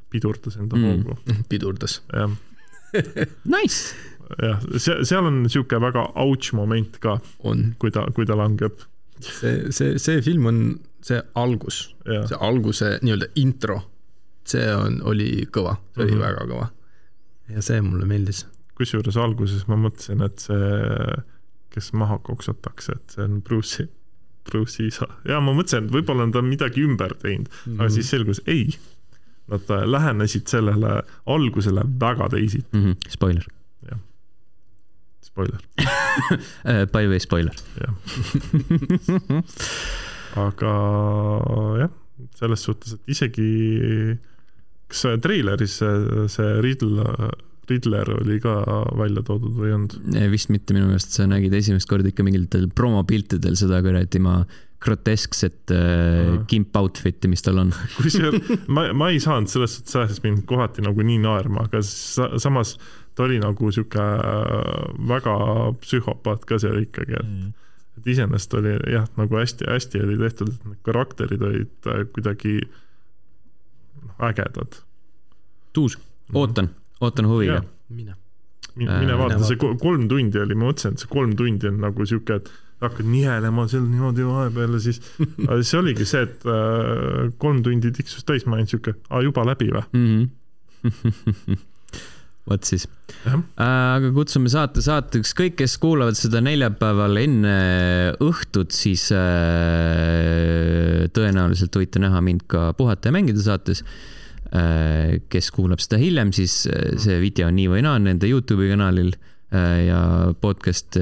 pidurdas enda Mm. hoogu, *laughs* pidurdas. jah *laughs* Nice. jah, see, seal on niisugune väga ouch moment ka, kui ta, kui ta langeb see, see, see film on see algus, see alguse nii-öelda intro, see on, oli kõva, see oli mm Mhm. -hmm. väga kõva. ja see mulle meeldis. kusjuures alguses ma mõtlesin, et see, kes maha koksatakse, et see on Bruce'i, Bruce'i isa ja ma mõtlesin, et võib-olla on ta midagi ümber teinud mm, -hmm. aga siis selgus ei. Nad äh, lähenesid sellele algusele väga teisiti, mm. -hmm. Spoiler spoiler, uh,. By the way, spoiler. jah. *laughs* aga jah, selles suhtes, et isegi, kas treileris see, see Riddler, Riddler oli ka välja toodud või ei olnud? vist mitte minu meelest, sa nägid esimest korda ikka mingitel promopiltidel seda kuradi ma groteskset äh, kimp outfit'i, mis tal on. *laughs* kusjuures ma, ma ei saanud selles suhtes ajas mind kohati nagu nii naerma, aga sa, samas ta oli nagu sihuke väga psühhopaat ka seal ikkagi, et Mm. Et iseenesest oli jah, nagu hästi-hästi oli tehtud, et need karakterid olid äh, kuidagi ägedad. tuus, ootan, ootan huviga. mine. mine, Äh, mine vaata, see ko- kolm tundi oli, ma mõtlesin, et see kolm tundi on nagu sihuke, et hakkad nihelema seal niimoodi vahepeal ja siis, *laughs* aga siis oligi see, et äh, kolm tundi tiksus täis, ma olin sihuke, aa juba läbi või? Mhm. *laughs* vot siis aga kutsume saate saateks kõik, kes kuulavad seda neljapäeval enne õhtut, siis äh, tõenäoliselt võite näha mind ka Puhata ja mängida saates äh,. kes kuulab seda hiljem, siis äh, see video on nii või naa nende Youtube'i kanalil ja podcast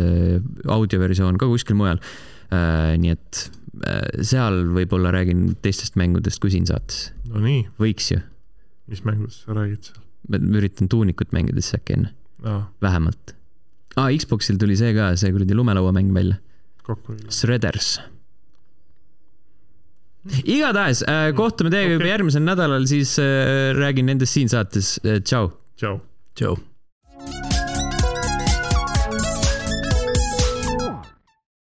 audioversioon ka kuskil mujal nii et seal võib-olla räägin teistest mängudest kui siin saates, no nii, võiks ju. mis mängudest sa räägid seal? Ma üritan tuunikut mängida siis äkki enne, aa, vähemalt ah,. Xboxil tuli see ka, see kuradi lumelauamäng välja, Shredders. igatahes äh, kohtume teiega Okei. juba järgmisel nädalal, siis äh, räägin nendest siin saates äh,, tšau. tšau. tšau.